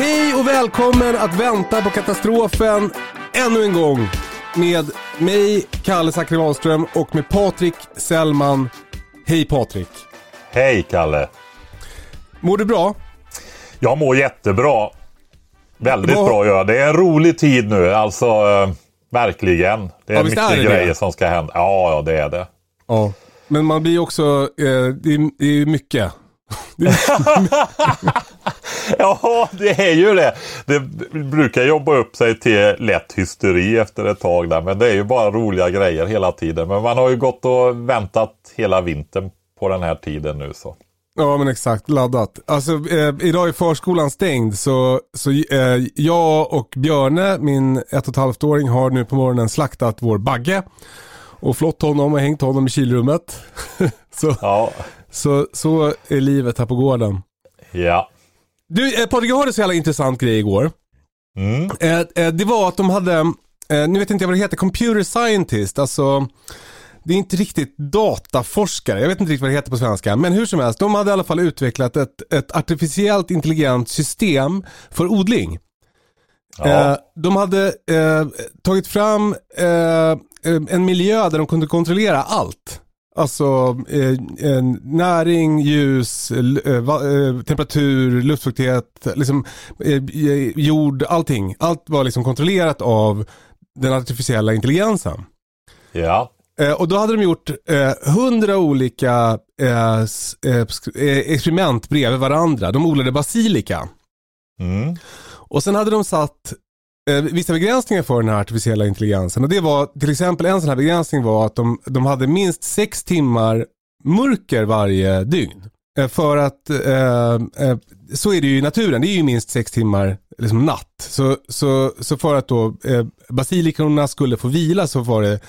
Hej och välkommen att vänta på katastrofen ännu en gång. Med mig, Kalle Zackari Wahlström och med Patrik Sellman. Hej Patrik. Hej Kalle! Mår du bra? Jag mår jättebra. Väldigt Vad- bra gör jag. Det är en rolig tid nu, alltså eh, verkligen. Det är Ja, mycket är det grejer det? som ska hända. Ja, ja, det är det. Ja. Men man blir också, eh, det, är, det är mycket. Ja, det är ju det. Det brukar jobba upp sig till lätt hysteri efter ett tag där. Men det är ju bara roliga grejer hela tiden. Men man har ju gått och väntat hela vintern på den här tiden nu så. Ja men exakt, laddat. Alltså eh, idag är förskolan stängd så, så eh, jag och Björne, min ett och ett halvt åring har nu på morgonen slaktat vår bagge. Och flott honom och hängt honom i kylrummet. så, Ja, så, så är livet här på gården. ja. Du eh, Patrik, jag hörde så jävla intressant grej igår. Mm. Eh, eh, det var att de hade, eh, nu vet inte jag vad det heter, computer scientist, alltså det är inte riktigt dataforskare, jag vet inte riktigt vad det heter på svenska, men hur som helst, de hade i alla fall utvecklat ett, ett artificiellt intelligent system för odling. ja. Eh, de hade eh, tagit fram eh, en miljö där de kunde kontrollera allt. Alltså eh, näring, ljus, eh, eh, temperatur, luftfuktighet, liksom, eh, eh, jord, allting. Allt var liksom kontrollerat av den artificiella intelligensen. ja. Eh, och då hade de gjort hundra olika experiment bredvid varandra. De odlade basilika. Mm. Och sen hade de satt eh, vissa begränsningar för den här artificiella intelligensen. Och det var till exempel en sån här begränsning var att de, de hade minst sex timmar mörker varje dygn. Eh, för att eh, eh, så är det ju i naturen, det är ju minst sex timmar liksom natt. Så, så, så för att då eh, basilikorna skulle få vila så var det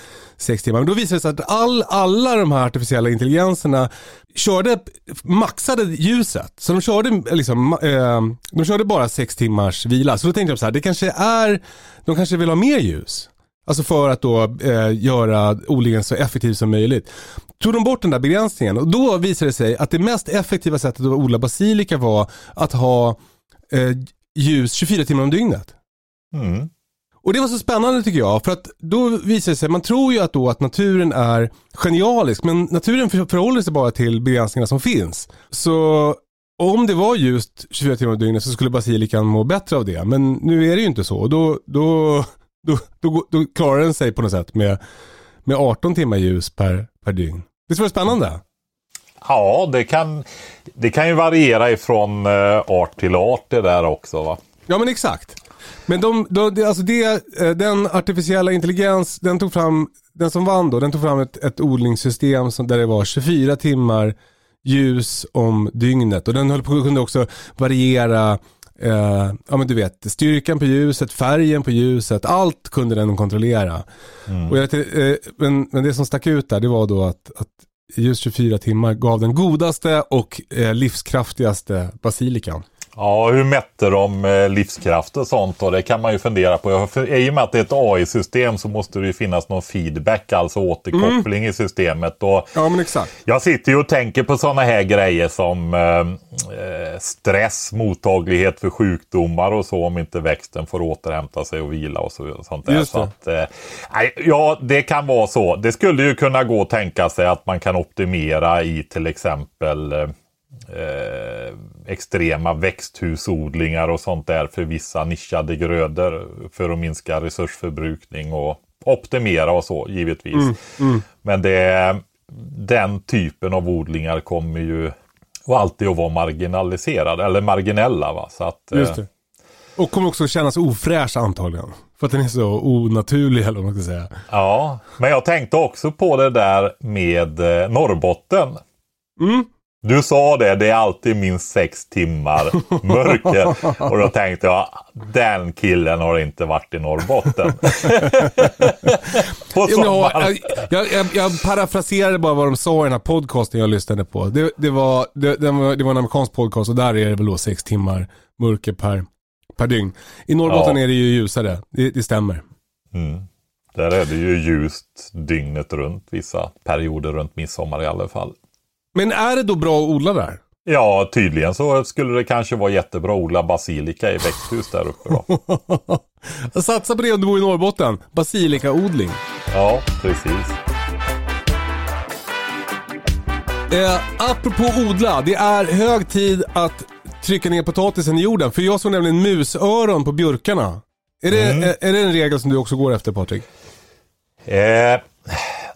sex timmar. Men då visade det sig att all, alla de här artificiella intelligenserna körde, maxade ljuset. Så de körde, liksom, eh, de körde bara sex timmars vila. Så då tänkte jag så här, det kanske är, de kanske vill ha mer ljus. Alltså för att då eh, göra odlingen så effektiv som möjligt. Tog de bort den där begränsningen och då visade det sig att det mest effektiva sättet att odla basilika var att ha eh, ljus 24 timmar om dygnet. Mm. Och det var så spännande tycker jag, för att då visar det sig, man tror ju att då att naturen är genialisk, men naturen för- förhåller sig bara till begränsningarna som finns. Så om det var just 24 timmar om dygnet så skulle basilikan må bättre av det, men nu är det ju inte så. Då, då, då, då, då klarar den sig på något sätt med, med 18 timmar ljus per, per dygn. Visst var det spännande? Ja, det kan, det kan ju variera ifrån eh, art till art det där också va. Ja men exakt. Men de, de, alltså det, eh, den artificiella intelligens, den tog fram, den som vann då, den tog fram ett, ett odlingssystem som, där det var 24 timmar ljus om dygnet. Och den höll på, kunde också variera, eh, ja men du vet, styrkan på ljuset, färgen på ljuset, allt kunde den kontrollera. Och jag, eh, men, men det som stack ut där, det var då att, att just 24 timmar gav den godaste och eh, livskraftigaste basilikan. Ja, hur mätte de eh, livskraft och sånt? Och det kan man ju fundera på. För I och med att det är ett AI-system så måste det ju finnas någon feedback, alltså återkoppling mm. i systemet. Och ja, men exakt. Jag sitter ju och tänker på sådana här grejer som eh, eh, stress, mottaglighet för sjukdomar och så om inte växten får återhämta sig och vila och så, sånt där. Så att, eh, ja, det kan vara så. Det skulle ju kunna gå att tänka sig att man kan optimera i till exempel eh, eh, extrema växthusodlingar och sånt där för vissa nischade grödor för att minska resursförbrukning och optimera och så givetvis. Mm, mm. Men det, den typen av odlingar kommer ju alltid att vara marginaliserade eller marginella. Va? Så att, Just det. Och kommer också kännas ofräsch antagligen. För att den är så onaturlig eller vad man ska säga. Ja, men jag tänkte också på det där med eh, Norrbotten. Mm. Du sa det, det är alltid minst sex timmar mörker. Och då tänkte jag, den killen har inte varit i Norrbotten. På sommaren. Jag, jag, jag, parafraserade bara vad de sa i den här podcasten jag lyssnade på. Det, det, var, det, det, var, det var en amerikansk podcast och där är det väl då sex timmar mörker per, per dygn. I Norrbotten ja. är det ju ljusare, det, det stämmer. Mm. Där är det ju ljust dygnet runt, vissa perioder runt midsommar i alla fall. Men är det då bra att odla där? Ja, tydligen så skulle det kanske vara jättebra att odla basilika i växthus där uppe då. Satsa på det om du bor i Norrbotten. Basilikaodling. Ja, precis. Eh, apropå odla, det är hög tid att trycka ner potatisen i jorden. För jag såg nämligen musöron på björkarna. Är det, mm. är, är det en regel som du också går efter Patrik? Eh,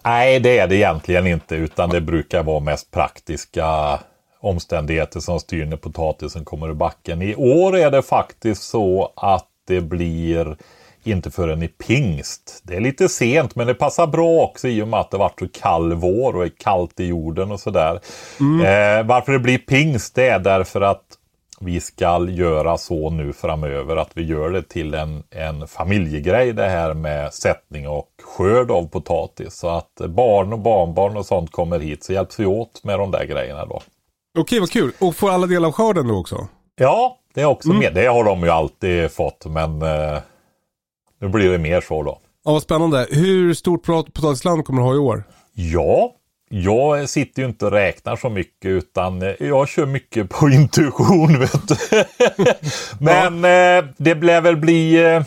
Nej, det är det egentligen inte, utan det brukar vara mest praktiska omständigheter som styr när potatisen kommer ur backen. I år är det faktiskt så att det blir inte förrän i pingst. Det är lite sent men det passar bra också i och med att det varit så kall vår och är kallt i jorden och sådär. Mm. Eh, varför det blir pingst det är därför att vi ska göra så nu framöver att vi gör det till en, en familjegrej det här med sättning och skörd av potatis. Så att barn och barnbarn och sånt kommer hit så hjälps vi åt med de där grejerna då. Okej, vad kul. Och får alla del av skörden då också? Ja, det är också mm. med. Det har de ju alltid fått men eh, nu blir det mer så då. Ja, vad spännande. Hur stort potatisland kommer du ha i år? Ja, jag sitter ju inte och räknar så mycket utan jag kör mycket på intuition. Vet du. Men ja. eh, det blir väl bli eh,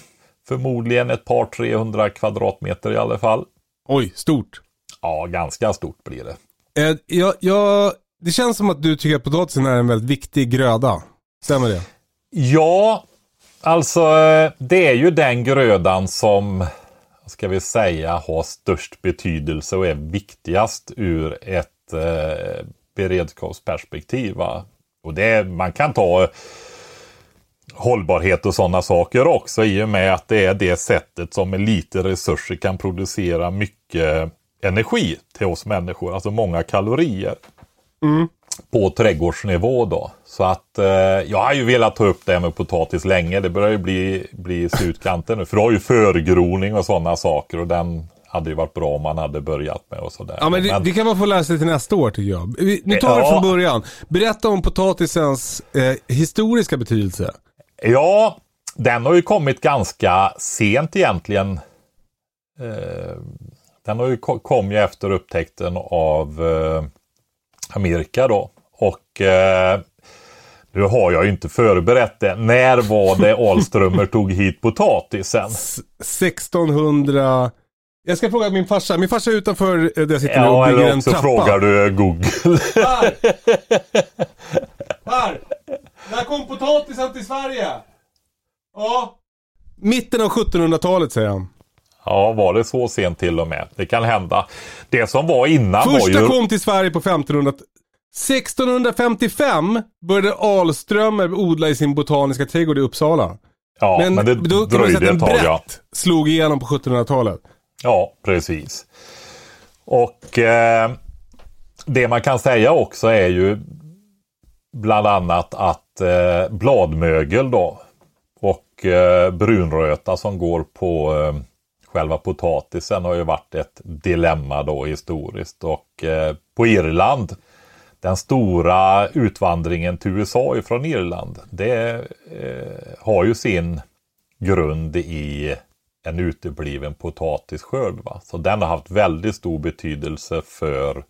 förmodligen ett par 300 kvadratmeter i alla fall. Oj, stort. Ja, ganska stort blir det. Eh, jag, jag, det känns som att du tycker att potatisen är en väldigt viktig gröda. Stämmer det? Ja, alltså eh, det är ju den grödan som ska vi säga, har störst betydelse och är viktigast ur ett eh, beredskapsperspektiv. Va? Och det, man kan ta hållbarhet och sådana saker också i och med att det är det sättet som med lite resurser kan producera mycket energi till oss människor, alltså många kalorier. Mm på trädgårdsnivå då. Så att eh, jag har ju velat ta upp det här med potatis länge. Det börjar ju bli, bli slutkanten nu. För du har ju förgroning och sådana saker och den hade ju varit bra om man hade börjat med och sådär. Ja men det, men det kan man få läsa till nästa år tycker jag. Vi, nu tar vi ja. från början. Berätta om potatisens eh, historiska betydelse. Ja, den har ju kommit ganska sent egentligen. Eh, den har ju kom ju efter upptäckten av eh, Amerika då. Och eh, nu har jag ju inte förberett det. När var det Alströmer tog hit potatisen? 1600... Jag ska fråga min farsa. Min farsa är utanför eh, där jag sitter ja, och bygger en trappa. Ja, eller också frågar du Google. Här! Här! När kom potatisen till Sverige? Ja. Mitten av 1700-talet säger han. Ja, var det så sent till och med? Det kan hända. Det som var innan Första var ju... kom till Sverige på 1500 1655 började Alströmer odla i sin botaniska trädgård i Uppsala. Ja, men, men det då kan man säga att en brett ja. slog igenom på 1700-talet. Ja, precis. Och eh, det man kan säga också är ju bland annat att eh, bladmögel då och eh, brunröta som går på eh, själva potatisen har ju varit ett dilemma då historiskt och eh, på Irland den stora utvandringen till USA ifrån Irland. Det eh, har ju sin grund i en utebliven potatisskörd. Va? Så den har haft väldigt stor betydelse för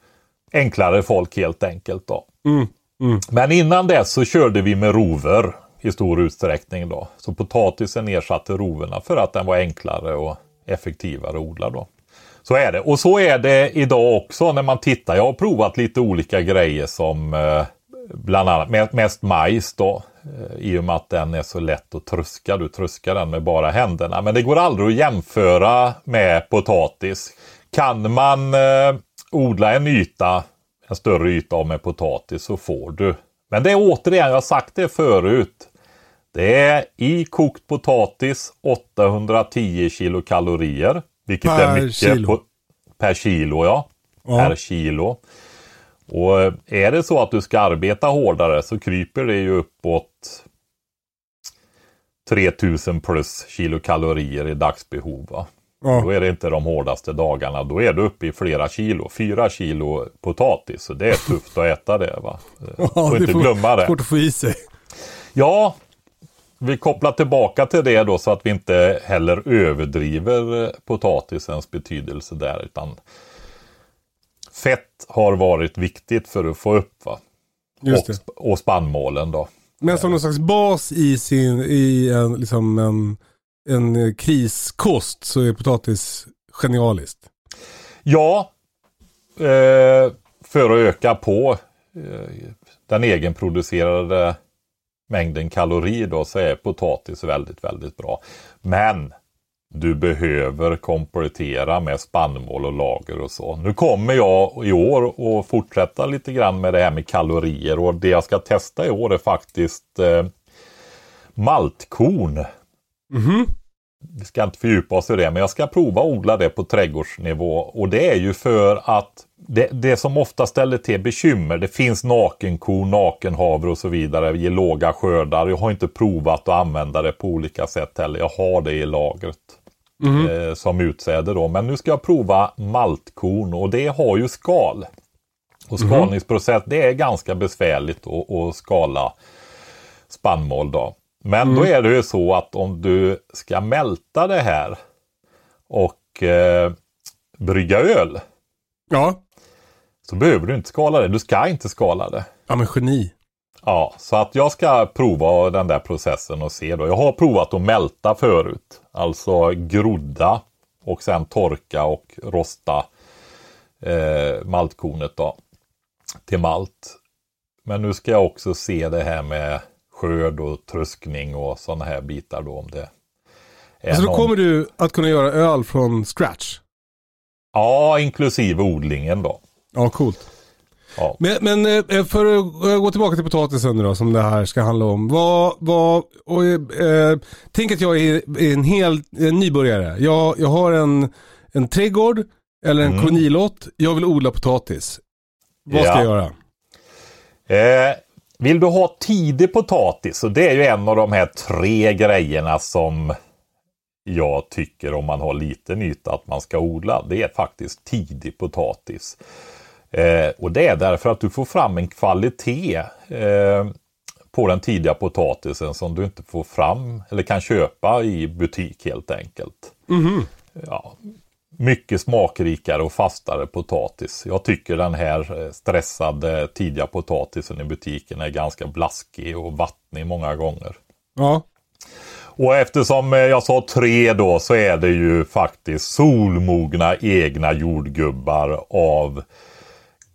enklare folk helt enkelt. Då. Mm, mm. Men innan dess så körde vi med rover i stor utsträckning. Då. Så potatisen ersatte roverna för att den var enklare och effektivare odla. Då. Så är det. Och så är det idag också när man tittar. Jag har provat lite olika grejer som eh, bland annat mest majs då. Eh, I och med att den är så lätt att tröska. Du tröskar den med bara händerna. Men det går aldrig att jämföra med potatis. Kan man eh, odla en yta, en större yta med potatis så får du. Men det är återigen, jag har sagt det förut. Det är i kokt potatis 810 kilokalorier. Vilket Per är mycket kilo. På, per kilo. Ja. Ja. Per kilo. Och eh, är det så att du ska arbeta hårdare så kryper det ju uppåt 3000 plus kilokalorier i dagsbehov. Va? Ja. Då är det inte de hårdaste dagarna. Då är du uppe i flera kilo. Fyra kilo potatis. Så det är tufft att äta det. Va? Får det inte får- glömma det. Svårt att få i sig. Ja, vi kopplar tillbaka till det då så att vi inte heller överdriver eh, potatisens betydelse där. Utan fett har varit viktigt för att få upp va? Just och, det. och spannmålen då. Men som någon slags bas i sin, i en, liksom en, en kriskost så är potatis genialiskt. Ja, eh, för att öka på eh, den egenproducerade mängden kalorier då så är potatis väldigt, väldigt bra. Men du behöver komplettera med spannmål och lager och så. Nu kommer jag i år att fortsätta lite grann med det här med kalorier och det jag ska testa i år är faktiskt eh, maltkorn. Mhm. Vi ska inte fördjupa oss i det, men jag ska prova att odla det på trädgårdsnivå. Och det är ju för att det, det som ofta ställer till bekymmer, det finns nakenkorn, nakenhavre och så vidare, ger låga skördar. Jag har inte provat att använda det på olika sätt heller. Jag har det i lagret eh, som utsäde då. Men nu ska jag prova maltkorn och det har ju skal. Och skalningsprocess, det är ganska besvärligt att, att skala spannmål då. Men då är det ju så att om du ska mälta det här och eh, brygga öl Ja. så behöver du inte skala det. Du ska inte skala det. Ja men geni. Ja, så att jag ska prova den där processen och se då. Jag har provat att mälta förut. Alltså grodda och sen torka och rosta eh, maltkornet då. Till malt. Men nu ska jag också se det här med skörd och tröskning och sådana här bitar då om det är Alltså då någon- kommer du att kunna göra öl från scratch. Ja, inklusive odlingen då. Ja, coolt. Ja. Men, men eh, för att eh, gå tillbaka till potatisen nu då, som det här ska handla om. Vad, vad, och, eh, tänk att jag är en hel en nybörjare. Jag, jag har en, en trädgård eller en Mm. kolonilott. Jag vill odla potatis. Vad ska Ja. jag göra? Eh, vill du ha tidig potatis, så det är ju en av de här tre grejerna som jag tycker om man har liten yta att man ska odla. Det är faktiskt tidig potatis. Eh, och det är därför att du får fram en kvalitet eh, på den tidiga potatisen som du inte får fram eller kan köpa i butik helt enkelt. Ja, mycket smakrikare och fastare potatis. Jag tycker den här eh, stressade tidiga potatisen i butiken är ganska blaskig och vattnig många gånger. Ja, Och eftersom eh, jag sa tre då så är det ju faktiskt solmogna egna jordgubbar av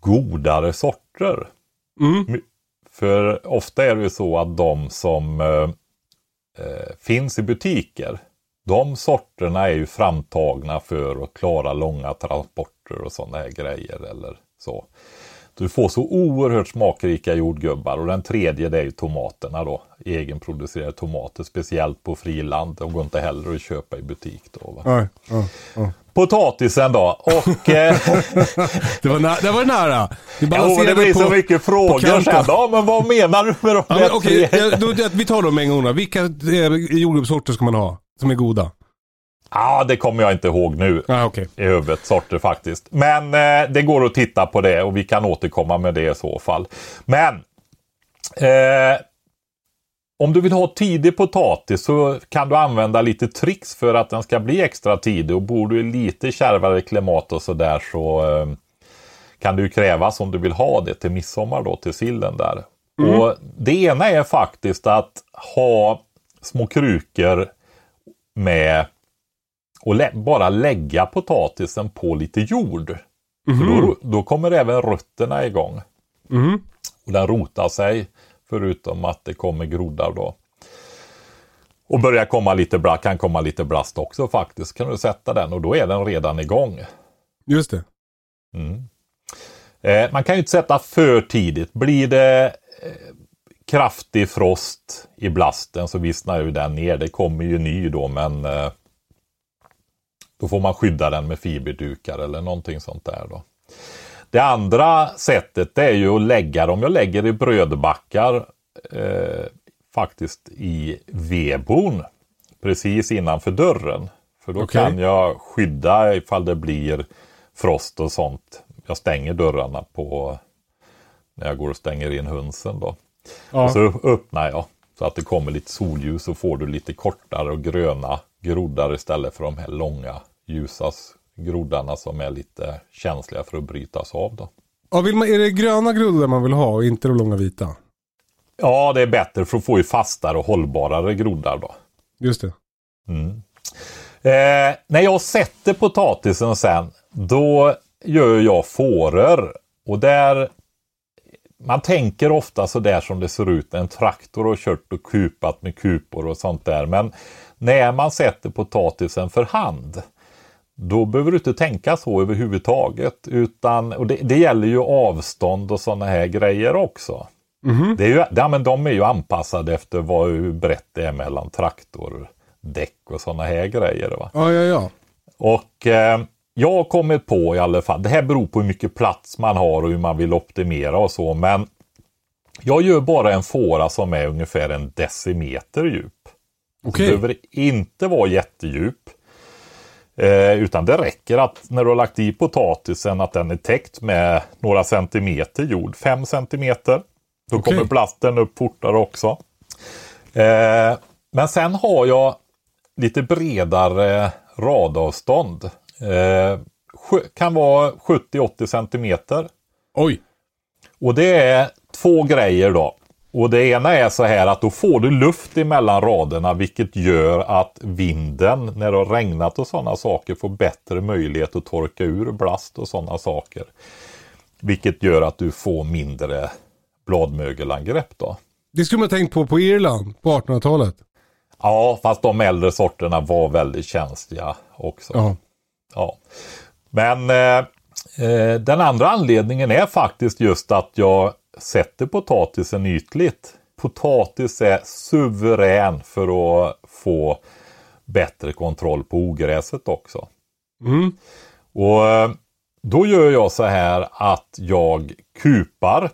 godare sorter. Mm. För ofta är det ju så att de som eh, eh, finns i butiker, de sorterna är ju framtagna för att klara långa transporter och sådana här grejer eller så. Du får så oerhört smakrika jordgubbar och den tredje det är ju tomaterna då. Egenproducerade tomater, speciellt på friland. De går inte heller att köpa i butik då. Va? ja, ja. Potatisen då. Och eh, Det, var nä- det var nära. Vi jo, det blir på, så mycket frågor sen. Ja, men vad menar du med de Ja, men, tre? ja, då, vi tar dem en gång då. Vilka eh, jordgubbssorter ska man ha som är goda? Ja, det kommer jag inte ihåg nu Ah, okay. i huvudet, sorter faktiskt. Men eh, det går att titta på det och vi kan återkomma med det i så fall. Men eh, om du vill ha tidig potatis så kan du använda lite tricks för att den ska bli extra tidig. Och bor du i lite kärvare klimat och sådär så eh, kan du krävas om du vill ha det till midsommar då till sillen där. Mm. Och Det ena är faktiskt att ha små krukor med och lä bara lägga potatisen på lite jord. Mm. Då, då, kommer även rötterna igång. Mm. Och den rotar sig förutom att det kommer groddar då. Och börjar komma lite blast, kan komma lite blast också faktiskt. Kan du sätta den och då är den redan igång. Just det. Mm. Eh, man kan ju inte sätta för tidigt. Blir det kraftig frost i blasten så vissnar ju den ner. Det kommer ju ny då men eh, då får man skydda den med fiberdukar eller någonting sånt där då. Det andra sättet är ju att lägga dem. Jag lägger i brödbackar eh, faktiskt i vedbon precis innanför dörren. För då okay. kan jag skydda ifall det blir frost och sånt. Jag stänger dörrarna på när jag går och stänger in hönsen då. Ja. Och så öppnar jag så att det kommer lite solljus och får du lite kortare och gröna groddar istället för de här långa ljusa groddarna som är lite känsliga för att brytas av. Då. Ja, vill man, är det gröna groddar man vill ha och inte de långa vita? Ja, det är bättre för att få ju fastare och hållbarare groddar då. Just det. Mm. Eh, när jag sätter potatisen sen, då gör jag fåror. Och där man tänker ofta så där som det ser ut när en traktor har kört och kupat med kupor och sånt där. Men när man sätter potatisen för hand då behöver du inte tänka så överhuvudtaget. Utan, och det, det gäller ju avstånd och sådana här grejer också. Mm. Det är ju, ja, men de är ju anpassade efter vad, hur brett det är mellan traktordäck och sådana här grejer. Va? Ja, ja, ja. Och eh, jag har kommit på i alla fall, det här beror på hur mycket plats man har och hur man vill optimera och så. Men jag gör bara en fåra som är ungefär en decimeter djup. Okay. Det behöver inte vara jättedjup. Eh, utan det räcker att när du har lagt i potatisen att den är täckt med några centimeter jord. Fem centimeter. Då okay. kommer blasten upp fortare också. Eh, men sen har jag lite bredare radavstånd. Eh, kan vara 70-80 centimeter. Oj! Och det är två grejer då. Och det ena är så här att då får du luft emellan raderna vilket gör att vinden när det har regnat och sådana saker får bättre möjlighet att torka ur blast och sådana saker. Vilket gör att du får mindre bladmögelangrepp då. Det skulle man tänkt på på Irland på 1800-talet. Ja, fast de äldre sorterna var väldigt känsliga också. Ja. Ja. Men eh, eh den andra anledningen är faktiskt just att jag sätter potatisen ytligt. Potatis är suverän för att få bättre kontroll på ogräset också. Mm. Och eh, Då gör jag så här att jag kupar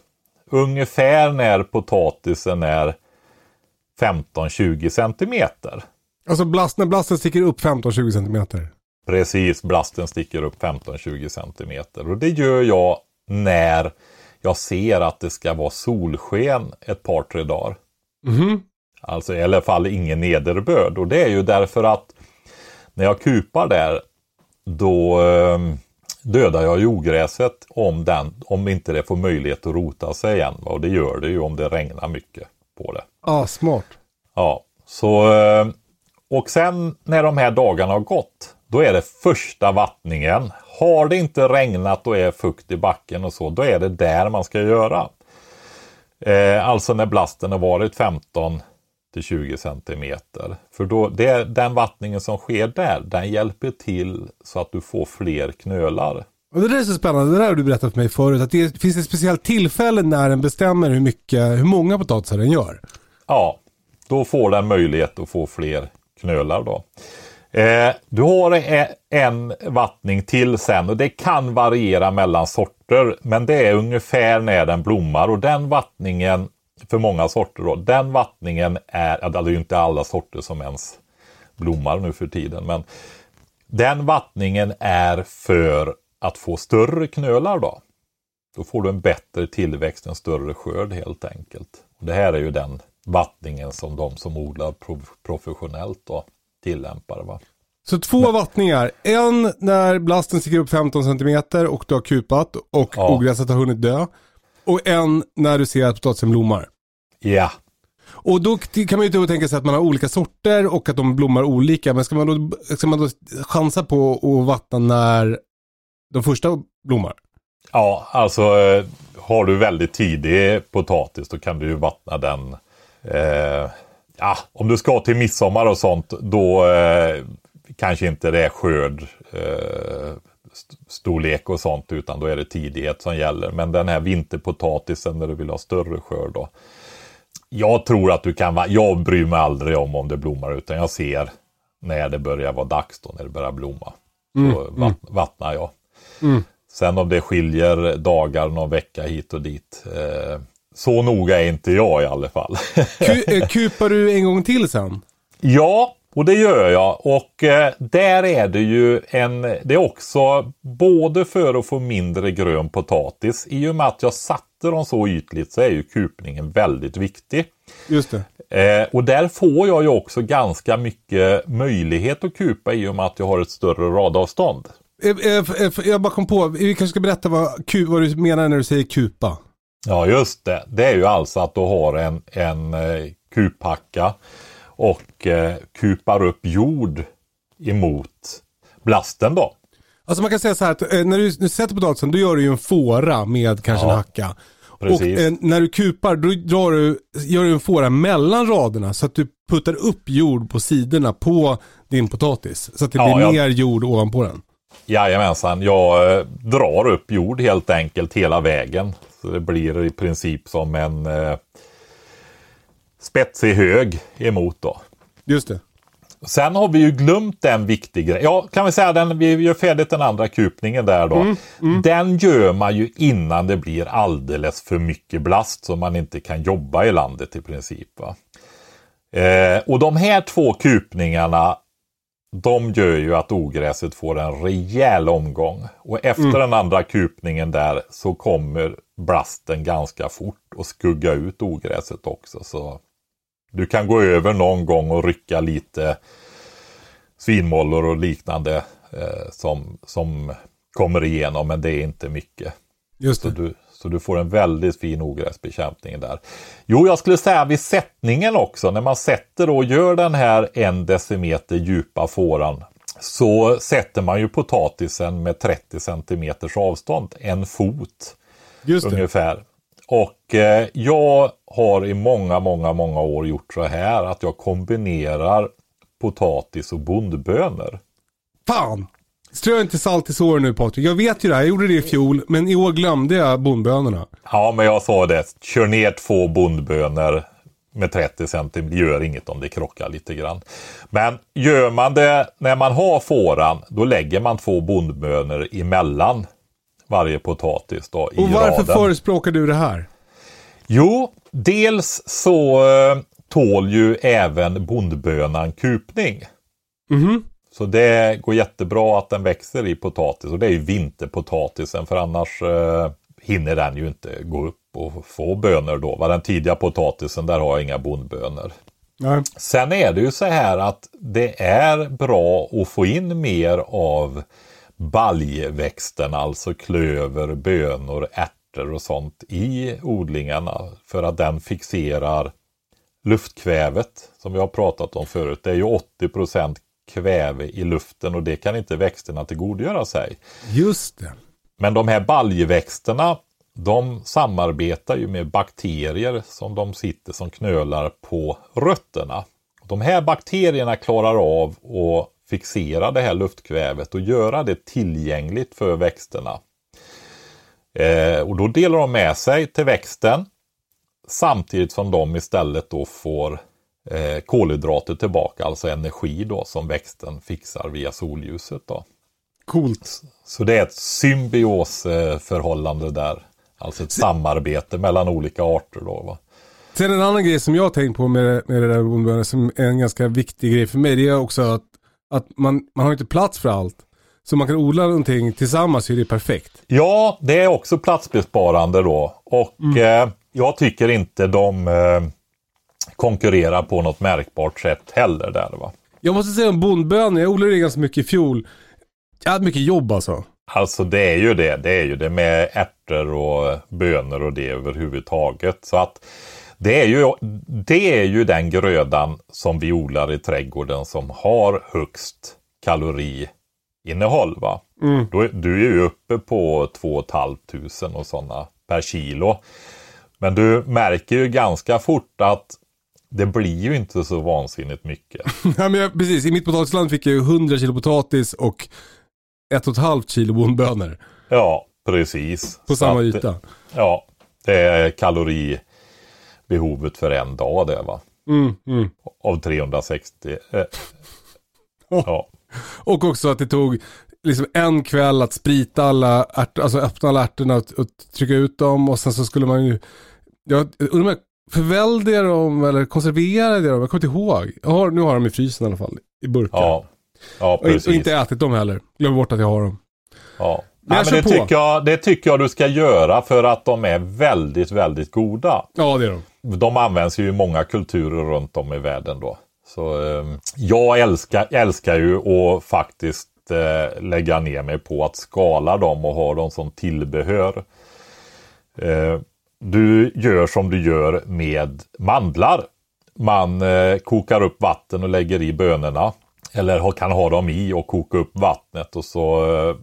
ungefär när potatisen är 15-20 centimeter. Alltså blast, när blasten sticker upp 15-20 centimeter? Precis, blasten sticker upp 15-20 centimeter. Och det gör jag när jag ser att det ska vara solsken ett par, tre dagar. Mm. Alltså i alla fall ingen nederbörd. Och det är ju därför att när jag kupar där då eh, dödar jag ogräset om, den, om inte det får möjlighet att rota sig igen. Och det gör det ju om det regnar mycket på det. Ja, ah, smart. Ja, så eh, och sen när de här dagarna har gått då är det första vattningen. Har det inte regnat och är fukt i backen och så, då är det där man ska göra. Eh, alltså när blasten har varit 15 till 20 centimeter. För då, det, den vattningen som sker där, den hjälper till så att du får fler knölar. Och det där är så spännande, det där har du berättat för mig förut. Att det finns ett speciellt tillfälle när den bestämmer hur, mycket, hur många potatisar den gör. Ja, då får den möjlighet att få fler knölar då. Eh, du har e- en vattning till sen och det kan variera mellan sorter. Men det är ungefär när den blommar och den vattningen för många sorter då, den vattningen är, det är ju inte alla sorter som ens blommar nu för tiden. Men Den vattningen är för att få större knölar då. Då får du en bättre tillväxt, en större skörd helt enkelt. Och det här är ju den vattningen som de som odlar professionellt då tillämpar. Va? Så två vattningar. En när blasten sticker upp 15 cm och du har kupat och ja. ogräset har hunnit dö. Och en när du ser att potatisen blommar. Ja. Och då kan man ju då tänka sig att man har olika sorter och att de blommar olika. Men ska man då, ska man då chansa på att vattna när de första blommar? Ja, alltså eh, har du väldigt tidig potatis då kan du ju vattna den. Eh, ja, om du ska till midsommar och sånt då eh, kanske inte det är skörd eh, storlek och sånt utan då är det tidighet som gäller. Men den här vinterpotatisen när du vill ha större skörd då. Jag tror att du kan, jag bryr mig aldrig om om det blommar utan jag ser när det börjar vara dags då, när det börjar blomma. Mm, så mm. vattnar jag. Mm. Sen om det skiljer dagar, någon vecka hit och dit. Eh, så noga är inte jag i alla fall. Eh, kupar du en gång till sen? Ja, och det gör jag. Och eh, där är det ju en, det är också både för att få mindre grön potatis. I och med att jag satte dem så ytligt så är ju kupningen väldigt viktig. Just det. Eh, och där får jag ju också ganska mycket möjlighet att kupa i och med att jag har ett större radavstånd. Eh, eh, jag bara kom på, vi kanske ska berätta vad, vad du menar när du säger kupa. Ja just det, det är ju alltså att du har en, en kuphacka och eh, kupar upp jord emot blasten då. Alltså man kan säga så här att när du, när du sätter potatisen då gör du ju en fåra med kanske ja, en hacka. Precis. Och eh, när du kupar då drar du, gör du en fåra mellan raderna så att du puttar upp jord på sidorna på din potatis. Så att det ja, blir ja. mer jord ovanpå den. Jajamensan, jag eh, drar upp jord helt enkelt hela vägen. Så det blir i princip som en eh, spetsig hög emot då. Just det. Sen har vi ju glömt en viktig grej. Ja, kan vi säga den, vi gör färdigt den andra kupningen där då. Mm, mm. Den gör man ju innan det blir alldeles för mycket blast så man inte kan jobba i landet i princip. Eh, och de här två kupningarna de gör ju att ogräset får en rejäl omgång. Och efter mm. den andra kupningen där så kommer blasten ganska fort och skugga ut ogräset också. Så du kan gå över någon gång och rycka lite svinmollor och liknande eh, som, som kommer igenom men det är inte mycket. Just det. Så du, så du får en väldigt fin ogräsbekämpning där. Jo, jag skulle säga vid sättningen också, när man sätter och gör den här en decimeter djupa fåran så sätter man ju potatisen med 30 centimeters avstånd, en fot ungefär. Och eh, jag har i många, många, många år gjort så här att jag kombinerar potatis och bondbönor. Fan! Strö inte salt i såren nu Patrik. Jag vet ju det här, jag gjorde det i fjol, men i år glömde jag bondbönorna. Ja, men jag sa det. Kör ner två bondbönor med 30 cm. Gör inget om det krockar lite grann. Men gör man det när man har fåran, då lägger man två bondbönor emellan varje potatis. Då, Och varför raden. förespråkar du det här? Jo, dels så eh, tål ju även bondbönan kupning. Mm -hmm. Så det går jättebra att den växer i potatis och det är ju vinterpotatisen för annars eh, hinner den ju inte gå upp och få bönor då. Va? Den tidiga potatisen där har jag inga bondbönor. Nej. Sen är det ju så här att det är bra att få in mer av baljväxten, alltså klöver, bönor, ärtor och sånt i odlingarna för att den fixerar luftkvävet som vi har pratat om förut. Det är ju 80 kväve i luften och det kan inte växterna tillgodogöra sig. Just det. Men de här baljväxterna de samarbetar ju med bakterier som de sitter som knölar på rötterna. De här bakterierna klarar av att fixera det här luftkvävet och göra det tillgängligt för växterna. Eh, och då delar de med sig till växten samtidigt som de istället då får eh, kolhydrater tillbaka, alltså energi då som växten fixar via solljuset. Då. Coolt. Så det är ett symbiosförhållande där. Alltså ett samarbete mellan olika arter. Då, va? Sen en annan grej som jag har tänkt på med, med det där som är en ganska viktig grej för mig. Det är också att Att man, man har inte plats för allt. Så man kan odla någonting tillsammans så är det perfekt. Ja, det är också platsbesparande då. Och eh, jag tycker inte de eh, konkurrerar på något märkbart sätt heller där va. Jag måste säga om bondbönor, jag odlade det ganska mycket i fjol. Jag hade mycket jobb alltså. Alltså det är ju det. Det är ju det med ärtor och bönor och det överhuvudtaget. Så att det är ju, det är ju den grödan som vi odlar i trädgården som har högst kaloriinnehåll. Va? Mm. Då, du är ju uppe på 2 500 och sådana per kilo. Men du märker ju ganska fort att det blir ju inte så vansinnigt mycket. Ja, men jag, precis, i mitt potatisland fick jag ju 100 kilo potatis och ett och ett halvt kilo bondbönor. Ja, precis. På samma att- yta. Ja, det är kaloribehovet för en dag det va. Mm, mm. Av 360. Eh, ja. Och också att det tog liksom en kväll att sprita alla ärtor, alltså öppna alla ärtorna och, och trycka ut dem och sen så skulle man ju, jag undrar om jag förvällde jag dem eller konserverade dem, jag kommer inte ihåg. Har, nu har dem i frysen i alla fall, i burkar. Ja, ja precis. och inte ätit dem heller, glöm bort att jag har dem. ja. Men Nej, jag men det, tycker jag, det tycker jag du ska göra för att de är väldigt, väldigt goda. Ja det är de. De används ju i många kulturer runt om i världen då. Så eh, jag älskar, älskar ju att faktiskt eh, lägga ner mig på att skala dem och ha dem som tillbehör. Eh, du gör som du gör med mandlar. Man eh, kokar upp vatten och lägger i bönorna. Eller kan ha dem i och koka upp vattnet och så eh,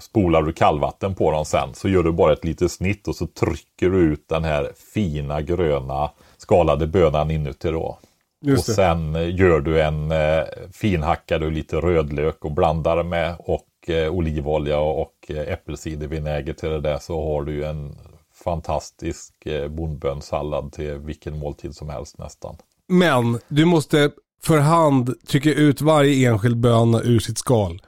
spolar du kallvatten på dem sen. Så gör du bara ett litet snitt och så trycker du ut den här fina gröna skalade bönan inuti då. Just och det. sen eh, gör du en eh, finhackar du lite rödlök och blandar med och eh, olivolja och eh, äppelcidervinäger till det där så har du ju en fantastisk eh, bondbönssallad till vilken måltid som helst nästan. Men du måste för hand trycka ut varje enskild böna ur sitt skal.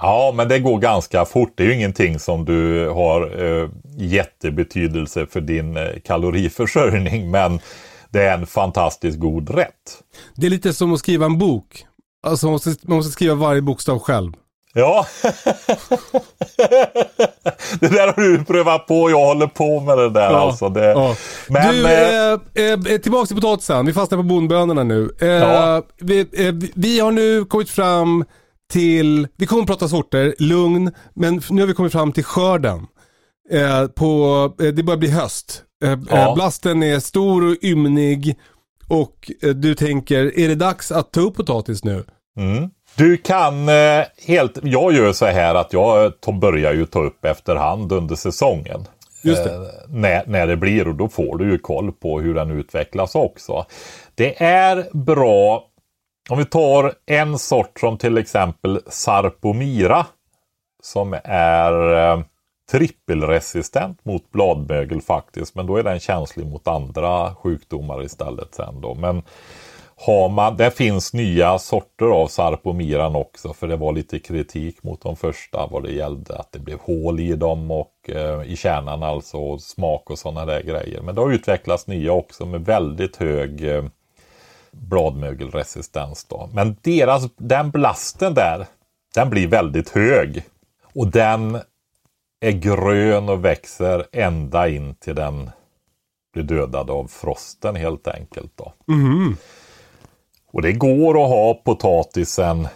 Ja, men det går ganska fort. Det är ju ingenting som du har eh, jättebetydelse för din eh, kaloriförsörjning, men det är en fantastiskt god rätt. Det är lite som att skriva en bok. Alltså man måste, man måste skriva varje bokstav själv. Ja, det där har du prövat på. Jag håller på med det där alltså. Det... ja. Men, du, eh, eh, eh, tillbaka till potatisen. Vi fastnar på bondbönorna nu. Eh, Ja. vi, eh, vi- har nu kommit fram till, vi kommer att prata sorter, lugn, men nu har vi kommit fram till skörden. Eh, på, eh, det börjar bli höst. Eh, Ja. eh, blasten är stor och ymnig och eh, du tänker, är det dags att ta upp potatis nu? Mm. Du kan eh, helt, jag gör så här att jag eh, to- börjar ju ta upp efterhand under säsongen. Just. Eh, när, när det blir och då får du ju koll på hur den utvecklas också. Det är bra, om vi tar en sort som till exempel Sarpomira. Som är eh, trippelresistent mot bladmögel faktiskt. Men då är den känslig mot andra sjukdomar istället sen då. Men har man, det finns nya sorter av Sarpomiran också för det var lite kritik mot de första vad det gällde att det blev hål i dem och eh, i kärnan alltså och smak och sådana där grejer. Men det har utvecklats nya också med väldigt hög eh, bladmögelresistens då. Men deras, den blasten där, den blir väldigt hög. Och den är grön och växer ända in till den blir dödad av frosten helt enkelt då. Mhm. Och det går att ha potatisen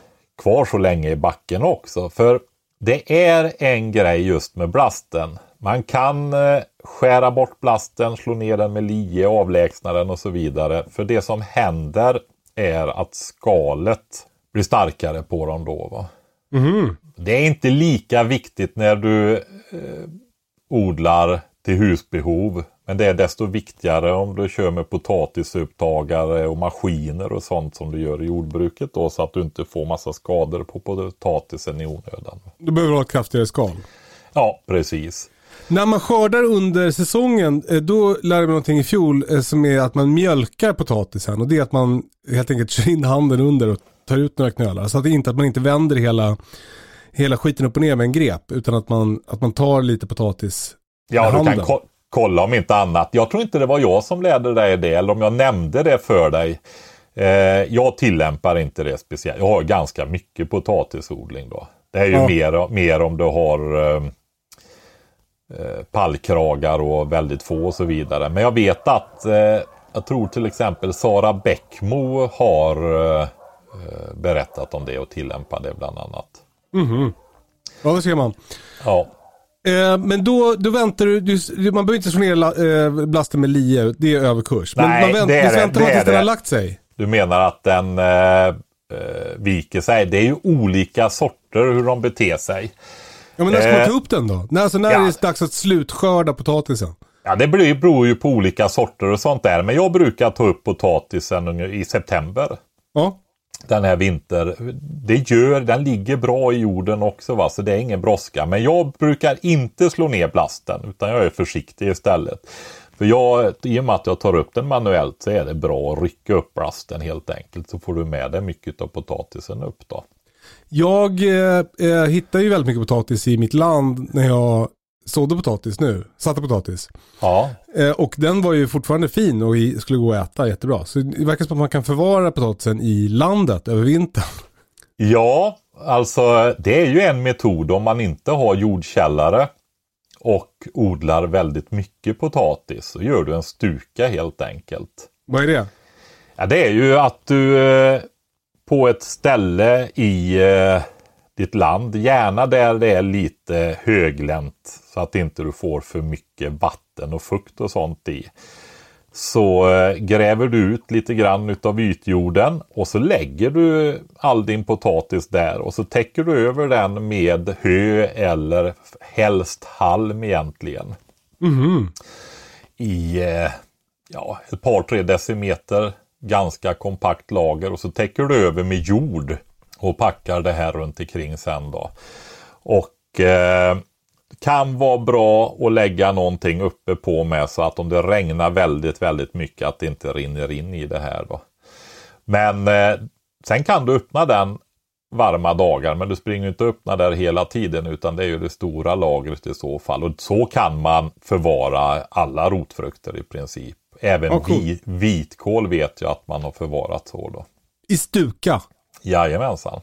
kvar så länge i backen också. För det är en grej just med blasten. Man kan eh, skära bort blasten, slå ner den med lie, avlägsna den och så vidare. För det som händer är att skalet blir starkare på dem då. Va? Det är inte lika viktigt när du eh, odlar till husbehov. Men det är desto viktigare om du kör med potatisupptagare och maskiner och sånt som du gör i jordbruket då så att du inte får massa skador på potatisen i onödan. Då behöver du ha ett kraftigare skal. Ja, precis. När man skördar under säsongen, eh, då lärde jag mig någonting i fjol eh, som är att man mjölkar potatisen. Och det är att man helt enkelt kör in handen under och tar ut några knölar. Så att, det inte, att man inte vänder hela, hela skiten upp och ner med en grep. Utan att man, att man tar lite potatis Ja, du kan kolla om inte annat. Jag tror inte det var jag som lärde dig det eller om jag nämnde det för dig. Eh, jag tillämpar inte det speciellt. Jag har ganska mycket potatisodling då. Det är ju Ja. mer, mer om du har eh, eh, pallkragar och väldigt få och så vidare. Men jag vet att eh, jag tror till exempel Sara Bäckmo har eh, eh, berättat om det och tillämpar det bland annat. Ja, det ser man. Ja, Eh, men då, då väntar du, du, man behöver inte slå ner eh, blasten med lie, det är överkurs. Men Nej, man vänt, det är det, väntar man tills den har lagt sig? du menar att den eh, eh, viker sig. Det är ju olika sorter hur de beter sig. Ja men när ska man Eh, ta upp den då? När, alltså, när ja. är det dags att slutskörda potatisen? Ja, det beror ju på olika sorter och sånt där. Men jag brukar ta upp potatisen i september. Ja. Den här vinter. Det gör, den ligger bra i jorden också va, så det är ingen brådska. Men jag brukar inte slå ner blasten, utan jag är försiktig istället. För jag, i och med att jag tar upp den manuellt så är det bra att rycka upp blasten helt enkelt. Så får du med dig mycket av potatisen upp då. Jag eh, eh, hittar ju väldigt mycket potatis i mitt land när jag sådde potatis nu. Satte potatis. Ja, Eh, och den var ju fortfarande fin och i, skulle gå att äta jättebra. Så det verkar som att man kan förvara potatisen i landet över vintern. Ja, alltså det är ju en metod om man inte har jordkällare och odlar väldigt mycket potatis. Så gör du en stuka helt enkelt. Vad är det? Ja, det är ju att du eh, på ett ställe i eh, ditt land, gärna där det är lite höglänt så att inte du får för mycket vatten och fukt och sånt i. Så eh, gräver du ut lite grann utav ytjorden och så lägger du all din potatis där och så täcker du över den med hö eller helst halm egentligen. I eh, ja, ett par tre decimeter ganska kompakt lager och så täcker du över med jord och packar det här runt omkring sen då. Och eh, kan vara bra att lägga någonting uppe på med så att om det regnar väldigt, väldigt mycket att det inte rinner in i det här då. Men eh, sen kan du öppna den varma dagar men du springer inte och öppnar där hela tiden utan det är ju det stora lagret i så fall. Och så kan man förvara alla rotfrukter i princip. Även Ja, cool. vi, vitkål vet jag att man har förvarat så då. I stuka. Jajamensan.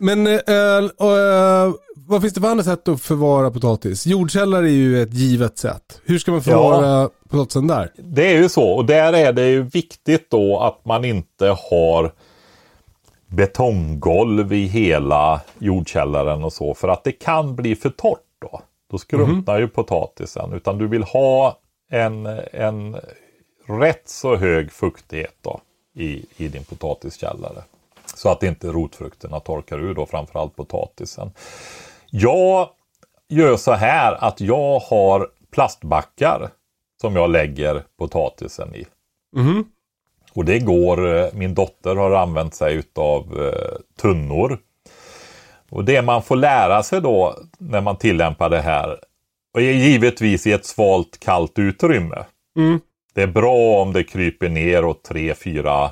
Men eh, eh, vad finns det för andra sätt att förvara potatis? Jordkällare är ju ett givet sätt. Hur ska man förvara potatisen där? Det är ju så och där är det ju viktigt då att man inte har betonggolv i hela jordkällaren och så för att det kan bli för torrt då. Då skrumpnar ju potatisen. Utan du vill ha en, en rätt så hög fuktighet då i, i din potatiskällare. Så att inte rotfrukterna torkar ur då, framförallt potatisen. Jag gör så här att jag har plastbackar som jag lägger potatisen i. Mhm. Och det går, eh, min dotter har använt sig utav eh, tunnor. Och det man får lära sig då när man tillämpar det här, och är givetvis i ett svalt kallt utrymme. Mm. Det är bra om det kryper ner åt 3-4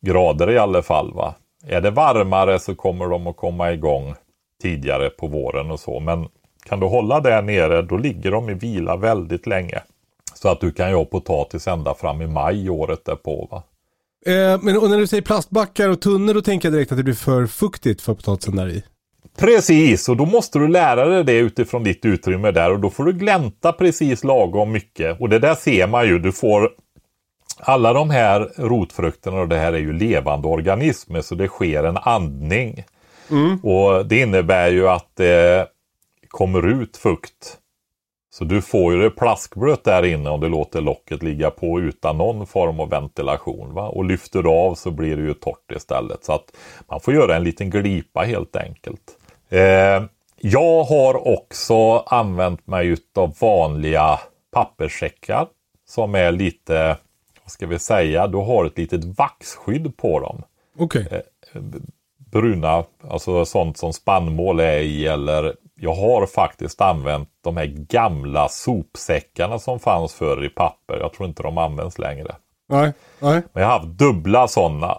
grader i alla fall. Va? Är det varmare så kommer de att komma igång tidigare på våren och så. Men kan du hålla där nere då ligger de i vila väldigt länge. Så att du kan ju ha potatis ända fram i maj året därpå. Va? Eh, men och när du säger plastbackar och tunnor då tänker jag direkt att det blir för fuktigt för potatisen där i. Precis, och då måste du lära dig det utifrån ditt utrymme där och då får du glänta precis lagom mycket. Och det där ser man ju, du får alla de här rotfrukterna och det här är ju levande organismer så det sker en andning. Och det innebär ju att det kommer ut fukt. Så du får ju det plaskblött där inne om du låter locket ligga på utan någon form av ventilation. Va? Och lyfter du av så blir det ju torrt istället. Så att man får göra en liten glipa helt enkelt. Eh, jag har också använt mig utav vanliga papperssäckar. Som är lite, vad ska vi säga, du har ett litet vaxskydd på dem Okej. bruna, alltså sånt som spannmål är i eller jag har faktiskt använt de här gamla sopsäckarna som fanns förr i papper. Jag tror inte de används längre. Nej, nej. Men jag har haft dubbla sådana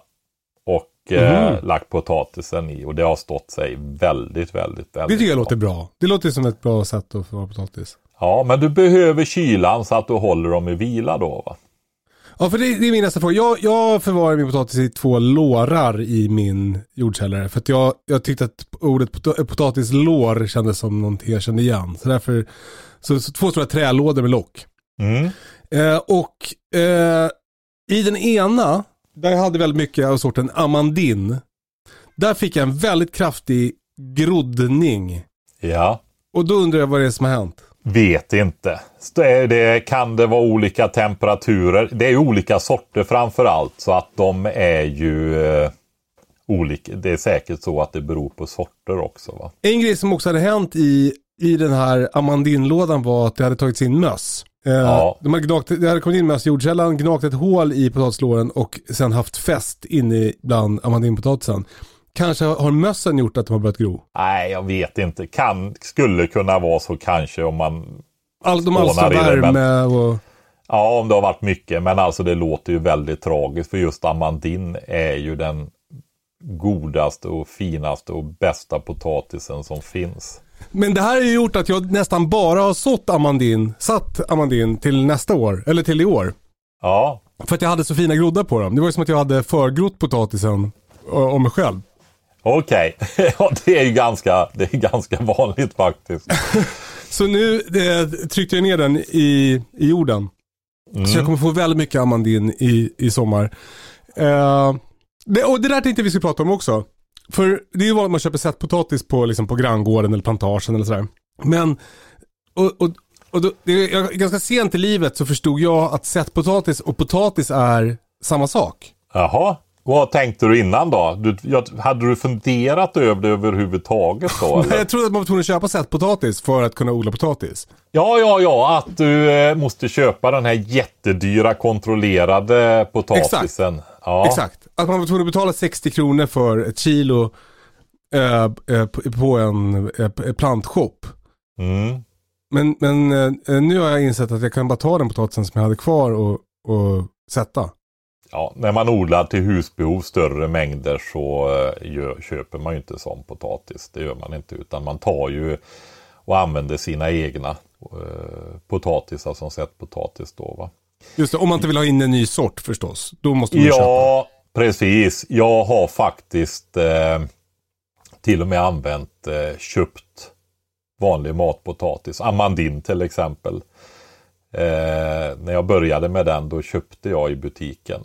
och eh, lagt potatisen i och det har stått sig väldigt, väldigt, Det väldigt tycker jag låter bra. Det låter som ett bra sätt att förvara potatis. Ja, men du behöver kylan så att du håller dem i vila då va? Ja, för det, det är min nästa fråga. Jag, jag förvarar min potatis i två lårar i min jordkällare. För att jag, jag tyckte att ordet pot potatislår kändes som någonting jag kände igen. Så därför, så, så två stora trälådor med lock. Mm. Eh, och eh, i den ena, där jag hade väldigt mycket av sorten amandin. Där fick jag en väldigt kraftig groddning. Ja. Och då undrar jag vad det är som har hänt. Vet inte. Det, kan det vara olika temperaturer. Det är ju olika sorter framför allt. Så att de är ju eh, olika. Det är säkert så att det beror på sorter också. Va? En grej som också hade hänt i, i den här amandinlådan var att det hade tagits in möss. Eh, Ja. de hade gnagt, det hade kommit in möss i jordkällan, gnagt ett hål i potatislåren och sen haft fäst inne bland amandinpotatisen. Kanske har mössen gjort att de har börjat gro. Nej, jag vet inte. Kan, skulle kunna vara så kanske om man... All, de alstrar men- värme och... Ja, om det har varit mycket. Men alltså det låter ju väldigt tragiskt. För just amandin är ju den godaste och finaste och bästa potatisen som finns. Men det här har ju gjort att jag nästan bara har sått amandin, satt amandin till nästa år, eller till i år. Ja, För att jag hade så fina groddar på dem. Det var ju som att jag hade förgrott potatisen ö, om mig själv. Okej. ja, det är ju ganska, det är ganska vanligt faktiskt. Så nu eh, tryckte jag ner den i, i jorden. Så jag kommer få väldigt mycket amandin i, i sommar. Eh, det, och det där tänkte vi skulle prata om också. För det är ju vanligt att man köper sättpotatis på, liksom på granngården eller plantagen eller sådär. Men, och, och, och då, det, jag, ganska sent i livet så förstod jag att sättpotatis och potatis är samma sak. Jaha, vad tänkte du innan då? Du, hade du funderat över det överhuvudtaget då? Eller? Jag trodde att man var tvungen att köpa sättpotatis för att kunna odla potatis. Ja, ja, ja, att du eh, måste köpa den här jättedyra kontrollerade potatisen. Ja. Exakt. Att man var tvungen att betala 60 kronor för ett kilo eh, eh, på- på en eh, plantshop. Mm. Men, men eh, nu har jag insett att jag kan bara ta den potatisen som jag hade kvar och, och sätta. Ja, när man odlar till husbehov större mängder så eh, gör, köper man ju inte sån potatis. Det gör man inte utan man tar ju och använder sina egna eh, potatisar som sättpotatis då va. Just det, om man inte vill ha in en ny sort förstås. Då måste man köpa. Ja, precis. Jag har faktiskt eh, till och med använt eh, köpt vanlig matpotatis. Amandin till exempel. Eh, när jag började med den då köpte jag i butiken.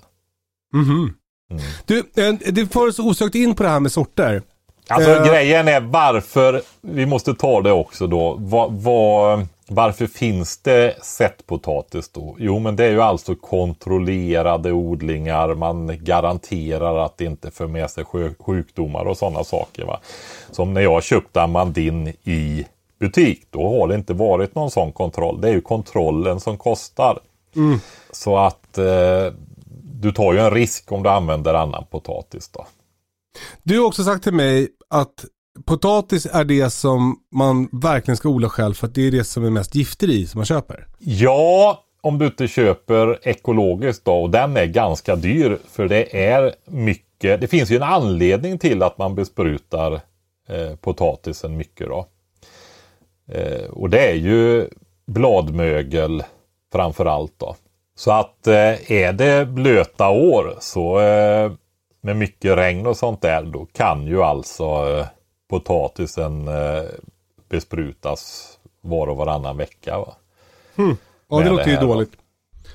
Mhm. Mm. Du, eh, det för oss osökt in på det här med sorter. Alltså Eh. grejen är varför, vi måste ta det också då. Vad, vad, varför finns det sättpotatis då? Jo men det är ju alltså kontrollerade odlingar. Man garanterar att det inte för med sig sjukdomar och sådana saker. Va? Som när jag köpte Amandin i butik. Då har det inte varit någon sån kontroll. Det är ju kontrollen som kostar. Så att eh, du tar ju en risk om du använder annan potatis då. Du har också sagt till mig att potatis är det som man verkligen ska odla själv för att det är det som är mest gifter i som man köper. Ja, om du inte köper ekologiskt då och den är ganska dyr för det är mycket. Det finns ju en anledning till att man besprutar eh, potatisen mycket då. Eh, och det är ju bladmögel framför allt då. Så att eh, är det blöta år så eh, med mycket regn och sånt där då kan ju alltså eh, potatisen besprutas var och varannan vecka. Va? Ja, det Med låter det ju dåligt.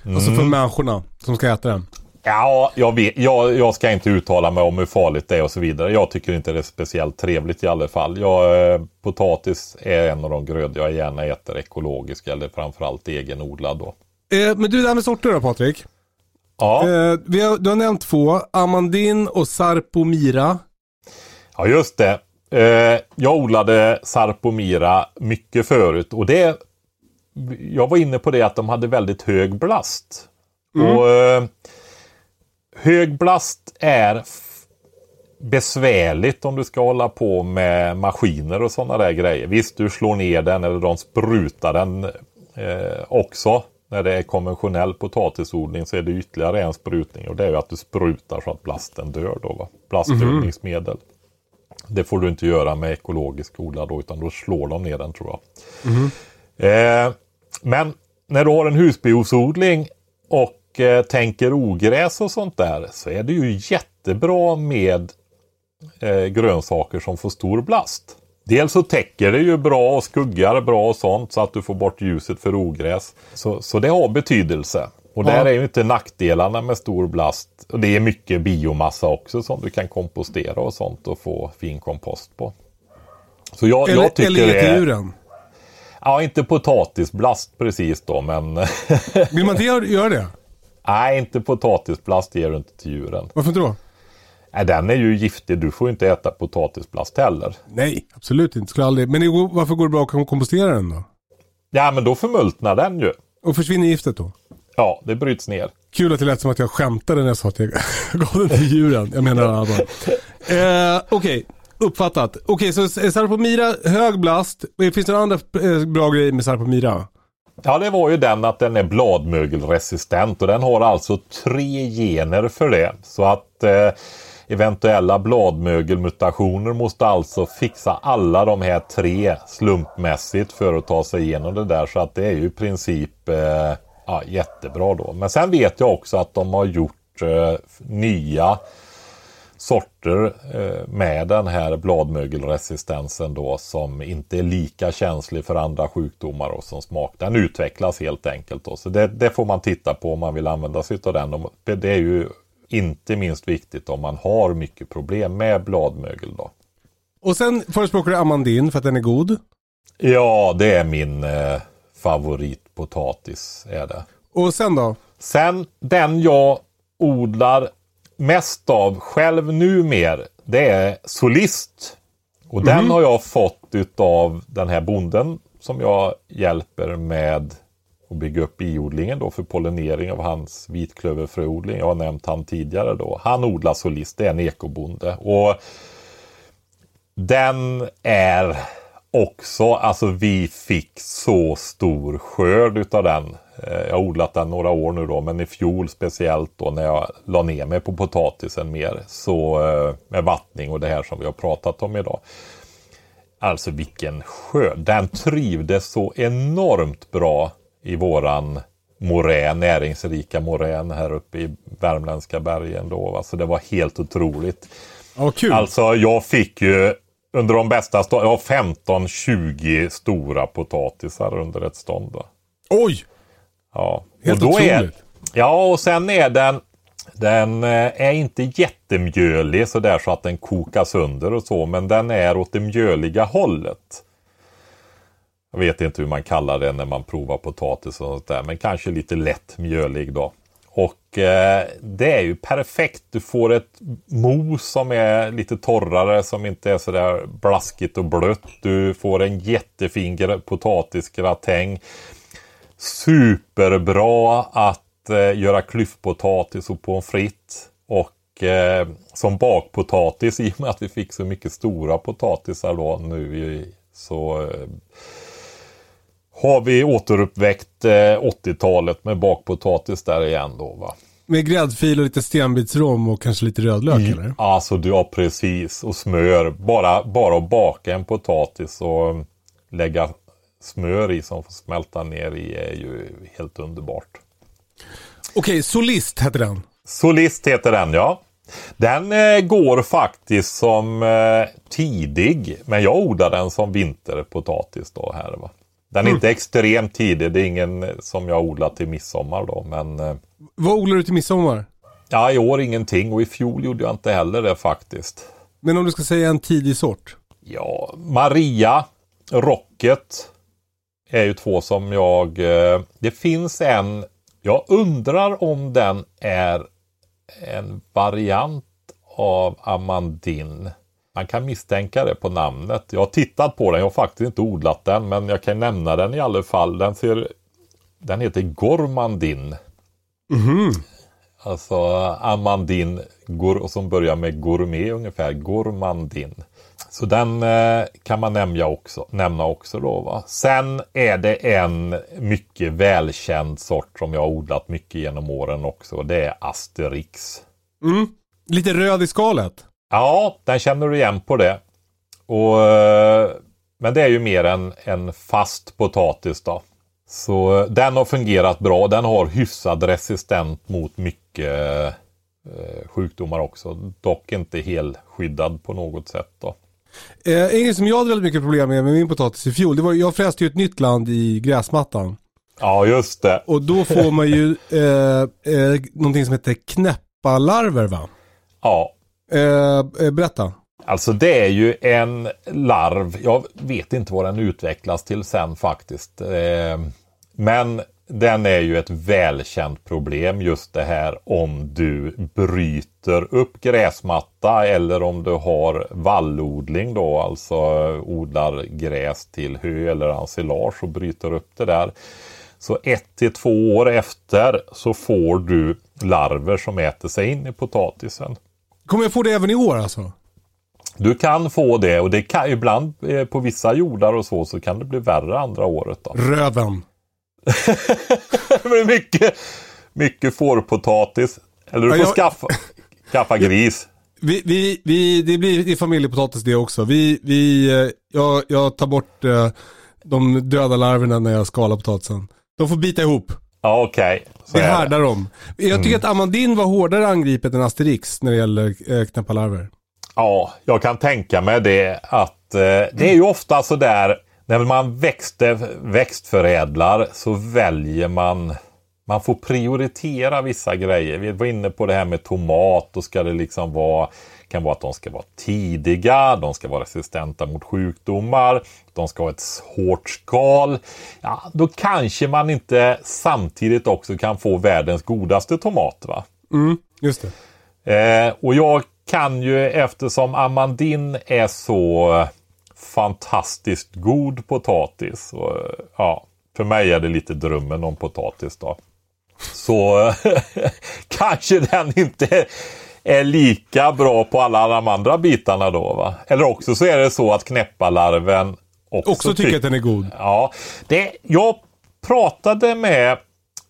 Alltså för människorna som ska äta den. Ja, jag, vet, jag, jag ska inte uttala mig om hur farligt det är och så vidare. Jag tycker inte det är speciellt trevligt i alla fall. Jag, eh, potatis är en av de grödor jag gärna äter ekologisk eller framförallt egenodlad då. Eh, men du, det här med sorter då Patrik. Ja, Eh, vi har, du har nämnt två, Amandin och Sarpomira. ja just det. Eh, jag odlade Sarpomira mycket förut och det jag var inne på det att de hade väldigt hög blast. Och eh, Hög blast är besvärligt om du ska hålla på med maskiner och sådana där grejer. Visst, du slår ner den eller de sprutar den eh, också. När det är konventionell potatisodling så är det ytterligare en sprutning och det är ju att du sprutar så att blasten dör då. Va? Blastdödningsmedel. Det får du inte göra med ekologisk odlad då utan då slår de ner den tror jag. Eh, men när du har en husbehovsodling och eh, tänker ogräs och sånt där så är det ju jättebra med eh, grönsaker som får stor blast. Dels så täcker det ju bra och skuggar bra och sånt så att du får bort ljuset för ogräs. Så, så det har betydelse. Och där är ju inte nackdelarna med stor blast. Och det är mycket biomassa också som du kan kompostera och sånt och få fin kompost på. Så jag, Eller, jag tycker eller ge det till är- djuren. Ja, inte potatisblast precis då, men Vill man inte göra göra det? nej, inte potatisblast ger du inte till djuren. Varför inte då? Nej, den är ju giftig. Du får ju inte äta potatisblast heller. Nej, absolut inte. Skulle aldrig. Men varför går det bra att kompostera den då? Ja, men då förmultnar den ju. Och försvinner giftet då? Ja, det bryts ner. Kul att det lät som att jag skämtade när jag sa att jag gav den till djuren. Jag menar allvar. Eh, Okej, uppfattat. Okej, så Sarpomira, hög blast. Eh, Finns det några andra eh, bra grejer med Sarpomira? Ja, det var ju den att den är bladmögelresistent och den har alltså tre gener för det. Så att eh, eventuella bladmögelmutationer måste alltså fixa alla de här tre slumpmässigt för att ta sig igenom det där. Så att det är ju i princip eh, ja, jättebra då. Men sen vet jag också att de har gjort eh, nya sorter eh, med den här bladmögelresistensen då som inte är lika känslig för andra sjukdomar och som smak. Den utvecklas helt enkelt då. Så det, det får man titta på om man vill använda sig av den. Det är ju inte minst viktigt om man har mycket problem med bladmögel då. Och sen förespråkar du Amandin för att den är god. Ja, det är min eh, favoritpotatis är det. Och sen då? Sen den jag odlar mest av själv numer, det är Solist. Och den har jag fått utav den här bonden som jag hjälper med och bygga upp biodlingen då för pollinering av hans vitklöverfröodling. Jag har nämnt han tidigare då. Han odlar Solist, det är en ekobonde. Och den är också, alltså vi fick så stor skörd utav den. Eh, jag har odlat den några år nu då, men i fjol speciellt då när jag la ner mig på potatisen mer. Så eh, med vattning och det här som vi har pratat om idag. Alltså vilken skörd. Den trivdes så enormt bra i våran morän, näringsrika morän här uppe i värmländska bergen då. Alltså det var helt otroligt. Ja, kul. Alltså jag fick ju under de bästa stånd, jag har 15-20 stora potatisar under ett stånd. Då. Oj! Ja. Helt och då är, otroligt. Ja, och sen är den Den eh, är inte jättemjölig sådär så att den kokar sönder och så, men den är åt det mjöliga hållet. Jag vet inte hur man kallar det när man provar potatis och sånt där, men kanske lite lätt mjölig då. Och eh, det är ju perfekt. Du får ett mos som är lite torrare, som inte är sådär blaskigt och blött. Du får en jättefin potatisgratäng. Superbra att eh, göra klyftpotatis och pommes frites. Och eh, som bakpotatis, i och med att vi fick så mycket stora potatisar då nu så eh, har vi återuppväckt eh, 80-talet med bakpotatis där igen då va. Med gräddfil och lite stenbitsrom och kanske lite rödlök mm. eller? Alltså du har precis och smör. Bara, bara att baka en potatis och lägga smör i som får smälta ner i är ju helt underbart. Okej, okay, Solist heter den. Solist heter den ja. Den eh, går faktiskt som eh, tidig, men jag odlar den som vinterpotatis då här va. Den är mm. inte extremt tidig. Det är ingen som jag odlat till midsommar då. Men, eh, Vad odlar du till midsommar? Ja, i år ingenting och i fjol gjorde jag inte heller det faktiskt. Men om du ska säga en tidig sort? Ja, Maria, Rocket är ju två som jag... Eh, det finns en... Jag undrar om den är en variant av Amandin. Man kan misstänka det på namnet. Jag har tittat på den, jag har faktiskt inte odlat den, men jag kan nämna den i alla fall. Den, ser, den heter Gormandin. Mm. Alltså Amandin, som börjar med gourmet ungefär, Gormandin. Så den eh, kan man nämna också, nämna också då. Va? Sen är det en mycket välkänd sort som jag har odlat mycket genom åren också. Det är Asterix. Mm. Lite röd i skalet. Ja, den känner du igen på det. Och, eh, men det är ju mer en, en fast potatis då. Så eh, den har fungerat bra. Den har hyfsad resistent mot mycket eh, sjukdomar också. Dock inte helskyddad på något sätt då. Eh, en grej som jag hade väldigt mycket problem med med min potatis i fjol, det var jag fräste ju ett nytt land i gräsmattan. Ja, just det. Och då får man ju eh, eh, någonting som heter knäppalarver va? Ja, Eh, eh, berätta. Alltså det är ju en larv. Jag vet inte vad den utvecklas till sen faktiskt. Eh, men den är ju ett välkänt problem just det här om du bryter upp gräsmatta eller om du har vallodling då, alltså eh, odlar gräs till hö eller ensilage och bryter upp det där. Så ett till två år efter så får du larver som äter sig in i potatisen. Kommer jag få det även i år alltså? Du kan få det och det kan ibland eh, på vissa jordar och så så kan det bli värre andra året. Då. Röven. det blir mycket, mycket fårpotatis. Eller du får ja, jag... skaffa, skaffa gris. Vi, vi, vi, det blir i familjepotatis det också. Vi, vi, eh, jag, jag tar bort uh, de döda larverna när jag skalar potatisen. De får bita ihop. Ja, okej. Okay. Det härdar de. Jag tycker mm. att Amandin var hårdare angripet än Asterix när det gäller eh, knäppa larver. Ja, jag kan tänka mig det att eh, det är ju ofta så där när man växte, växtförädlar så väljer man man får prioritera vissa grejer. Vi var inne på det här med tomat. Då ska det liksom vara kan vara att de ska vara tidiga, de ska vara resistenta mot sjukdomar, de ska ha ett hårt skal. Ja, då kanske man inte samtidigt också kan få världens godaste tomat. Va? Mm, just det. Eh, och jag kan ju eftersom Amandin är så fantastiskt god potatis. Och, ja, för mig är det lite drömmen om potatis då. Så kanske den inte är lika bra på alla de andra bitarna då. Va? Eller också så är det så att knäppalarven också, också tycker att den är god. Ja, det, jag pratade med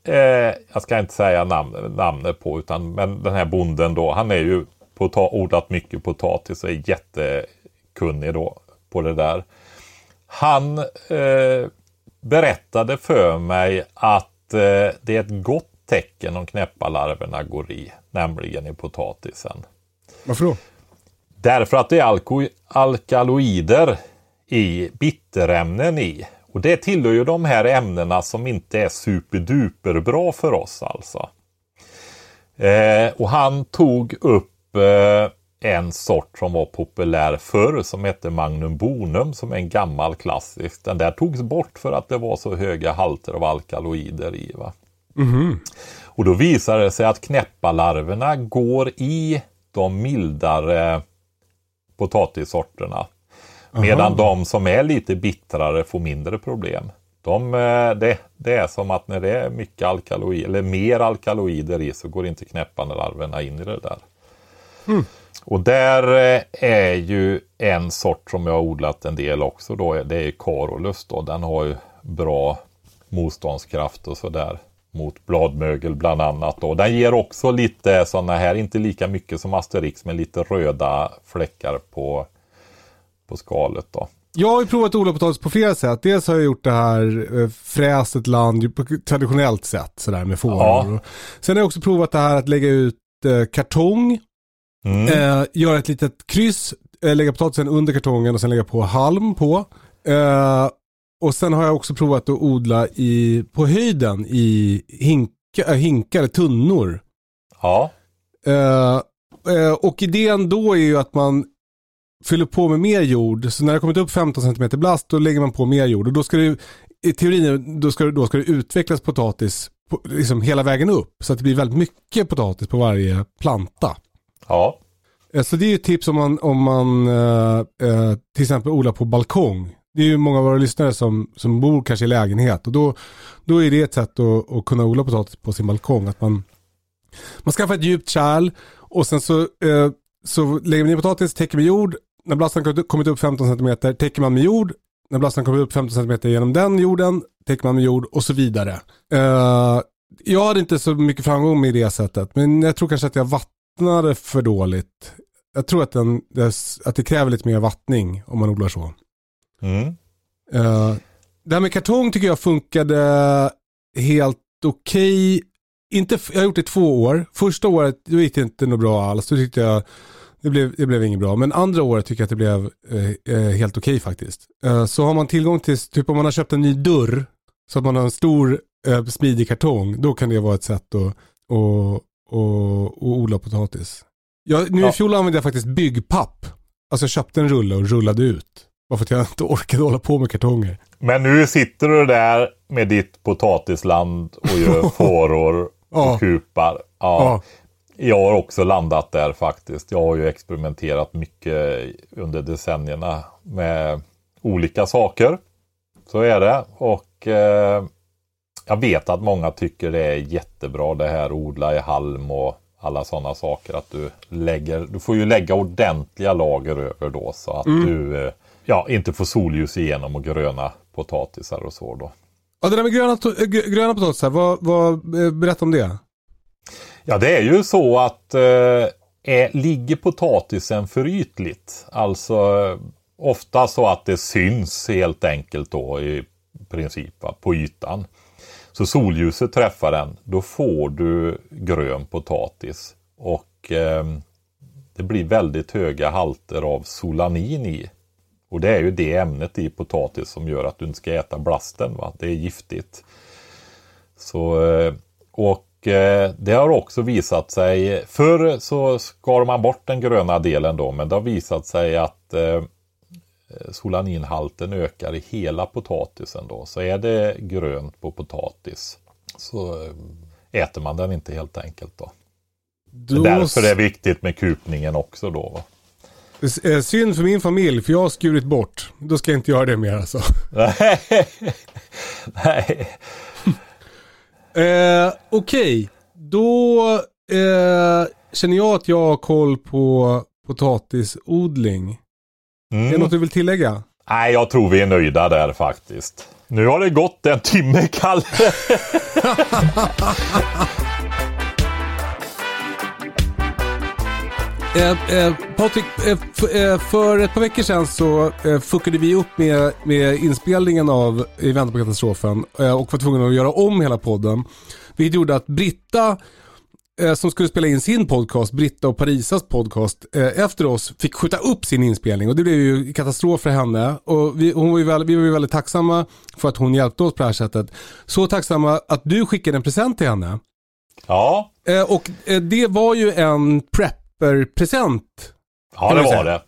eh, jag ska inte säga namn, namnet på, utan men den här bonden då, han är ju pota- odlat mycket potatis och är jättekunnig då på det där. Han eh, berättade för mig att eh, det är ett gott tecken om knäppalarverna går i, nämligen i potatisen. Varför då? Därför att det är alko alkaloider i bitterämnen i. Och det tillhör ju de här ämnena som inte är superduper bra för oss alltså. Eh, och han tog upp eh, en sort som var populär förr som hette Magnum Bonum som är en gammal klassisk. Den där togs bort för att det var så höga halter av alkaloider i. Va? Och då visade det sig att knäppalarverna går i de mildare potatissorterna. Medan de som är lite bittrare får mindre problem. De, eh, det, det är som att när det är mycket alkaloid, eller mer alkaloider i så går inte knäppalarverna in i det där. Och där eh, är ju en sort som jag har odlat en del också då. Det är Carolus då. Den har ju bra motståndskraft och sådär. Mot bladmögel bland annat. Då. Den ger också lite sådana här, inte lika mycket som Asterix, men lite röda fläckar på, på skalet då. Jag har ju provat att odla potatis på flera sätt. Dels har jag gjort det här eh, fräset land på traditionellt sätt sådär med fåror. Ja. Sen har jag också provat det här att lägga ut eh, kartong, Mm. eh, göra ett litet kryss, eh, lägga potatisen under kartongen och sen lägga på halm på. Eh, och sen har jag också provat att odla i, på höjden i hinka, äh, hinkar, tunnor. Ja, Eh, eh, och idén då är ju att man fyller på med mer jord. Så när det har kommit upp 15 cm blast då lägger man på mer jord. Och då ska det, i teorin, då ska, det- då ska det utvecklas potatis på, liksom hela vägen upp. Så att det blir väldigt mycket potatis på varje planta. ja, Eh, Så det är ju ett tips om man, om man eh, eh, till exempel odlar på balkong. Det är ju många av våra lyssnare som, som bor kanske i lägenhet och då, då är det ett sätt att, att kunna odla potatis på sin balkong. Att man, man skaffar ett djupt kärl och sen så, eh, så lägger man ner potatis, täcker med jord. När blasten kommit upp 15 cm täcker man med jord. När blasten kommit upp 15 cm genom den jorden täcker man med jord och så vidare. Eh, jag hade inte så mycket framgång med det sättet men jag tror kanske att jag vattnade för dåligt. Jag tror att, den, att det kräver lite mer vattning om man odlar så mm. Uh, det här med kartong tycker jag funkade helt okej. Inte, f- jag har gjort det i två år. Första året då gick det inte något bra alls. Då tyckte jag det blev, det blev inget bra. Men andra året tycker jag att det blev eh, eh, helt okej faktiskt. Eh, så har man tillgång till, typ om man har köpt en ny dörr, så att man har en stor eh, smidig kartong, då kan det vara ett sätt att, att, att, odla potatis. Jag, nu i Ja. fjol använde jag faktiskt byggpapp. Alltså jag köpte en rulle och rullade ut. Bara för att jag inte orkade hålla på med kartonger. Men nu sitter du där med ditt potatisland och gör fåror och Ja. kupar. Ja. Jag har också landat där faktiskt. Jag har ju experimenterat mycket under decennierna med olika saker. Så är det. Och eh, jag vet att många tycker det är jättebra det här odla i halm och alla sådana saker. Att du lägger, du får ju lägga ordentliga lager över då så att du eh, ja, inte får solljus igenom och gröna potatisar och så då. Ja, det där med gröna, gröna potatisar, vad, vad, eh, berätta om det. Ja, det är ju så att eh, är, ligger potatisen för ytligt, alltså eh, ofta så att det syns helt enkelt då i princip på ytan. Så solljuset träffar den, då får du grön potatis. Och eh, det blir väldigt höga halter av solanin i. Och det är ju det ämnet i potatis som gör att du inte ska äta blasten. Va? Det är giftigt. Så, eh, och eh, det har också visat sig, förr så skar man bort den gröna delen då, men det har visat sig att eh, solaninhalten ökar i hela potatisen då. Så är det grönt på potatis så äter man den inte helt enkelt då. Då, Därför är det viktigt med kupningen också då. Va? Eh, Synd för min familj, för jag har skurit bort. Då ska jag inte göra det mer alltså. Nej. Eh, Okej, då eh, känner jag att jag har koll på potatisodling. Är det Mm. något du vill tillägga? Nej, jag tror vi är nöjda där faktiskt. Nu har det gått en timme, Kalle. Eh, eh, Patrik, eh, eh, för ett par veckor sedan så eh, fuckade vi upp med, med inspelningen av I väntan på katastrofen eh, och var tvungna att göra om hela podden. Vilket gjorde att Britta, eh, som skulle spela in sin podcast, Britta och Parisas podcast, efter oss fick skjuta upp sin inspelning och det blev ju katastrof för henne. Och vi, hon var ju väl, vi var ju väldigt tacksamma för att hon hjälpte oss på det här sättet. Så tacksamma att du skickade en present till henne. Ja, och det var ju en prepper-present. ja det var det.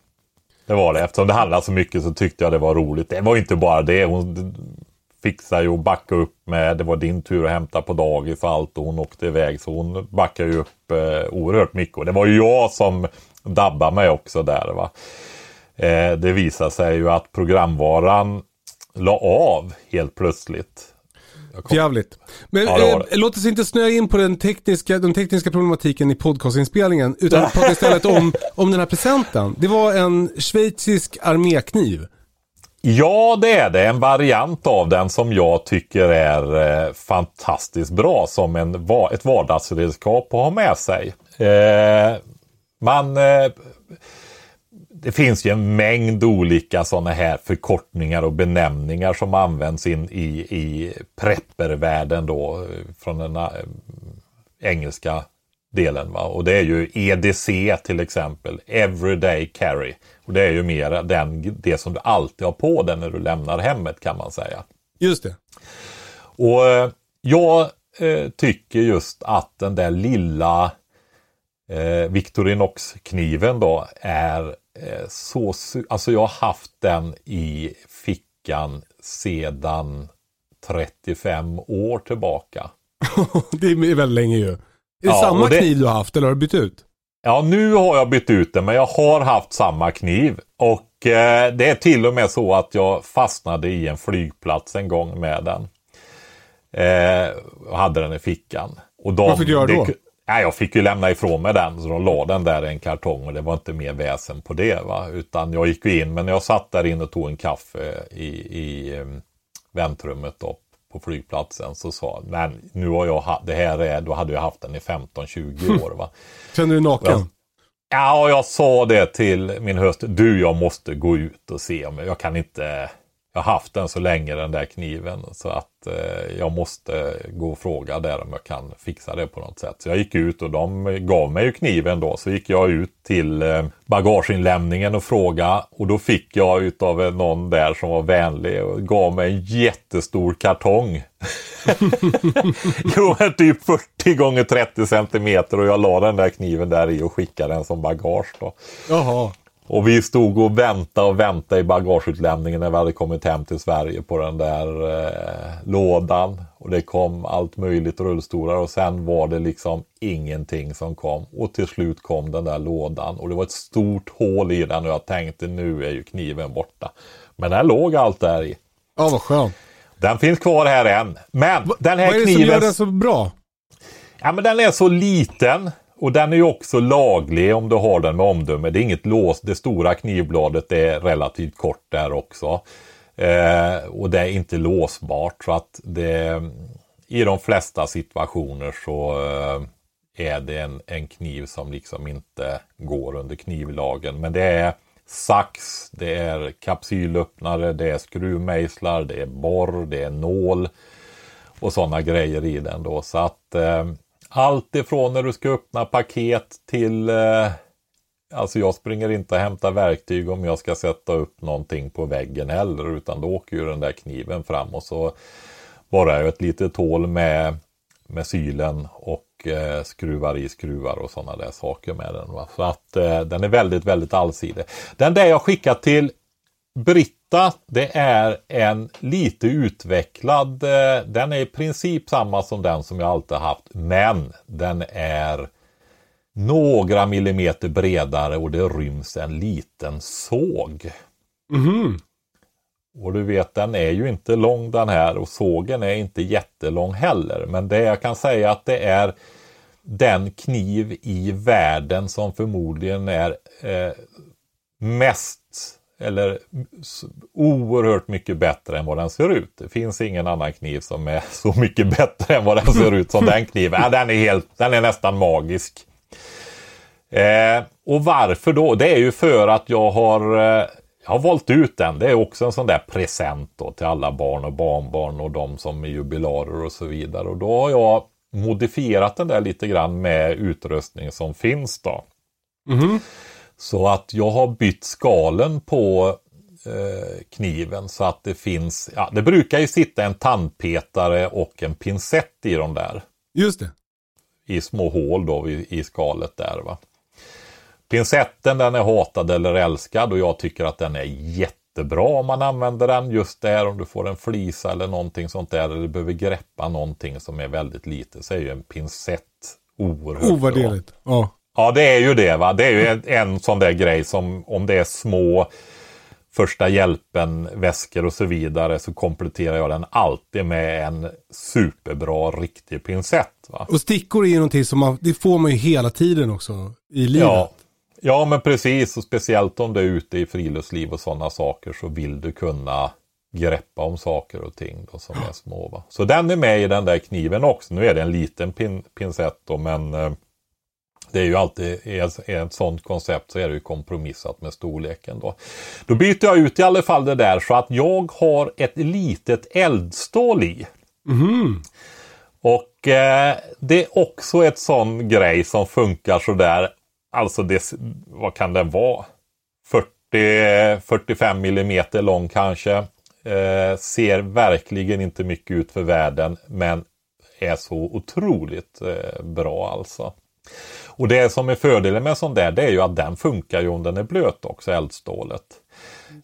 Det var det. Eftersom det handlade så mycket så tyckte jag det var roligt. Det var inte bara det. Hon fixade ju och backade upp med. Det var din tur att hämta på dagis och allt och hon åkte iväg. Så hon backade ju upp eh, oerhört mycket. Och det var ju jag som dabbade mig också där. Va? Eh, det visade sig ju att programvaran la av helt plötsligt. Jävligt. Men Ja, det eh, låt oss inte snöa in på den tekniska, den tekniska problematiken i podcastinspelningen. Utan prata istället om, om den här presenten. Det var en schweizisk armékniv. Ja, det är det. En variant av den som jag tycker är eh, fantastiskt bra som en, va- ett vardagsredskap att ha med sig. Eh, man, eh, det finns ju en mängd olika sådana här förkortningar och benämningar som används in i, i preppervärlden då från den eh, engelska delen. Va? Och det är ju EDC till exempel, Everyday Carry. Och det är ju mer den, det som du alltid har på dig när du lämnar hemmet kan man säga. Just det. Och eh, jag eh, tycker just att den där lilla eh, Victorinox-kniven då är så... su- Alltså jag har haft den i fickan sedan 35 år tillbaka. det är väldigt länge ju. Är det Ja, samma det- kniv du har haft eller har du bytt ut? Ja, nu har jag bytt ut den, men jag har haft samma kniv. Och eh, det är till och med så att jag fastnade i en flygplats en gång med den. Eh, och hade den i fickan. Och de, Vad fick du göra det- då? Nej, jag fick ju lämna ifrån mig den, så de la den där i en kartong och det var inte mer väsen på det. Va? Utan jag gick ju in, men jag satt där inne och tog en kaffe i, i eh, väntrummet då, på flygplatsen så sa men nu har jag, det här är, då hade jag haft den i 15-20 år. Va? Känner du naken? Ja. Ja, och jag sa det till min höst. Du, jag måste gå ut och se om jag kan inte. Jag har haft den så länge den där kniven så att eh, jag måste gå och fråga där om jag kan fixa det på något sätt. Så jag gick ut och de gav mig ju kniven då. Så gick jag ut till eh, bagageinlämningen och frågade och då fick jag utav någon där som var vänlig och gav mig en jättestor kartong. Jo, men typ 40 gånger 30 centimeter och jag la den där kniven där i och skickade den som bagage då. Jaha. Och vi stod och väntade och väntade i bagageutlämningen när vi hade kommit hem till Sverige på den där eh, lådan. Och det kom allt möjligt rullstolar och sen var det liksom ingenting som kom. Och till slut kom den där lådan och det var ett stort hål i den och jag tänkte nu är ju kniven borta. Men den låg allt där i. Ja, vad skönt. Den finns kvar här än. Men den här Vad är det som kniven... gör den så bra? Ja, men den är så liten och den är ju också laglig om du har den med omdöme. Det är inget lås. Det stora knivbladet är relativt kort där också. Eh, och det är inte låsbart så att det i de flesta situationer så eh, är det en, en kniv som liksom inte går under knivlagen. Men det är sax, det är kapsylöppnare, det är skruvmejslar, det är borr, det är nål och sådana grejer i den då. Så att eh, allt ifrån när du ska öppna paket till eh, Alltså jag springer inte och hämtar verktyg om jag ska sätta upp någonting på väggen heller utan då åker ju den där kniven fram och så borrar jag ett litet hål med, med sylen och eh, skruvar i skruvar och sådana där saker med den. Va? Så att eh, den är väldigt, väldigt allsidig. Den där jag skickat till Britta, det är en lite utvecklad, eh, den är i princip samma som den som jag alltid haft, men den är några millimeter bredare och det ryms en liten såg. Mhm. Och du vet, den är ju inte lång den här och sågen är inte jättelång heller. Men det jag kan säga att det är den kniv i världen som förmodligen är eh, mest eller oerhört mycket bättre än vad den ser ut. Det finns ingen annan kniv som är så mycket bättre än vad den ser ut som den kniven. Ja, den, är helt, den är nästan magisk. Eh, och varför då? Det är ju för att jag har, eh, jag har valt ut den. Det är också en sån där present då till alla barn och barnbarn och de som är jubilarer och så vidare. Och då har jag modifierat den där lite grann med utrustning som finns då. Mhm. Så att jag har bytt skalen på eh, kniven så att det finns, ja det brukar ju sitta en tandpetare och en pincett i de där. Just det. i små hål då i, i skalet där. Va? Pincetten den är hatad eller älskad och jag tycker att den är jättebra om man använder den just där om du får en flisa eller någonting sånt där eller du behöver greppa någonting som är väldigt lite så är ju en pincett oerhört Ovärderligt. Ja. Ja det är ju det va. Det är ju en, en sån där grej som om det är små första hjälpen, väskor och så vidare så kompletterar jag den alltid med en superbra riktig pincett. Va? Och stickor är ju någonting som man, det får man ju hela tiden också i livet. Ja. ja, men precis. Och speciellt om du är ute i friluftsliv och sådana saker så vill du kunna greppa om saker och ting då, som är små. Va? Så den är med i den där kniven också. Nu är det en liten pin, pincett då, men eh, det är ju alltid i ett, ett sånt koncept så är det ju kompromissat med storleken då. Då byter jag ut i alla fall det där så att jag har ett litet eldstål i. Och eh, det är också ett sån grej som funkar sådär. Alltså det, vad kan den vara? 40-45 millimeter lång kanske. Eh, ser verkligen inte mycket ut för världen men är så otroligt eh, bra alltså. Och det som är fördelen med en sån där det är ju att den funkar ju om den är blöt också, eldstålet.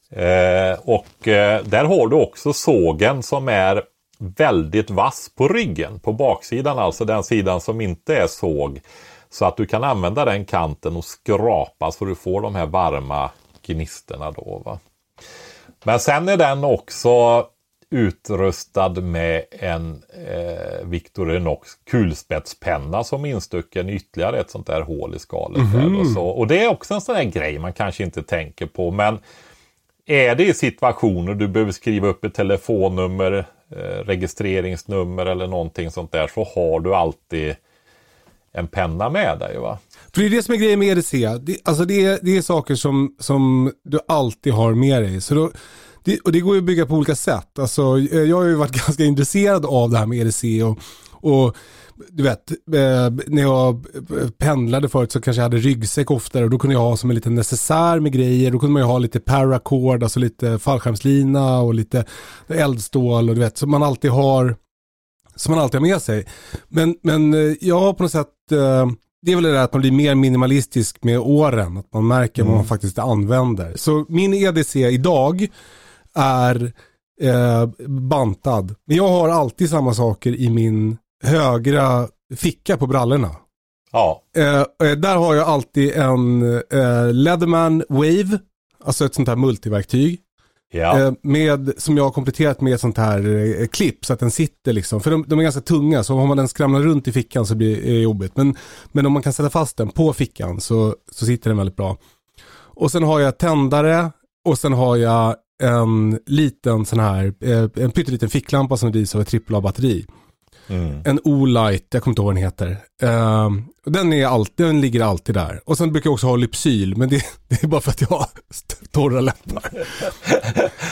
Eh, och eh, där har du också sågen som är väldigt vass på ryggen, på baksidan alltså den sidan som inte är såg. Så att du kan använda den kanten och skrapa så du får de här varma gnistorna då. Va? Men sen är den också utrustad med en eh, Victorinox kulspetspenna som instucken ytterligare ett sånt där hål i skalet. Där och, så. och det är också en sån där grej man kanske inte tänker på. Men är det i situationer du behöver skriva upp ett telefonnummer, eh, registreringsnummer eller någonting sånt där så har du alltid en penna med dig. Va? För det är det som är grejen med EDC. Det, alltså det, är, det är saker som, som du alltid har med dig. Så då, det, och det går ju att bygga på olika sätt. Alltså, eh, jag har ju varit ganska intresserad av det här med EDC och, och du vet, eh, när jag pendlade förut så kanske jag hade ryggsäck oftare och då kunde jag ha som en liten necessär med grejer. Då kunde man ju ha lite paracord, alltså lite fallskärmslina och lite eldstål och du vet, som man alltid har som man alltid har med sig. Men, men eh, jag har på något sätt, det är väl det där att man blir mer minimalistisk med åren, att man märker vad man faktiskt använder. Så min EDC idag är eh, bantad. Men jag har alltid samma saker i min högra ficka på brallorna. Ja, Eh, eh, där har jag alltid en eh, Leatherman Wave, alltså ett sånt här multiverktyg. ja. Eh, med, som jag har kompletterat med ett sånt här eh, klipp så att den sitter liksom. För de, de är ganska tunga så om man den skramlar runt i fickan så blir det jobbigt. Men, men om man kan sätta fast den på fickan så, så sitter den väldigt bra. Och sen har jag tändare och sen har jag en liten sån här, eh, en pytteliten ficklampa som drivs av ett AAA-batteri. Mm. En O-Light, jag kommer inte ihåg vad den heter. Eh, och den, är alltid, den ligger alltid där. Och sen brukar jag också ha Lypsyl, men det, det är bara för att jag har torra läppar.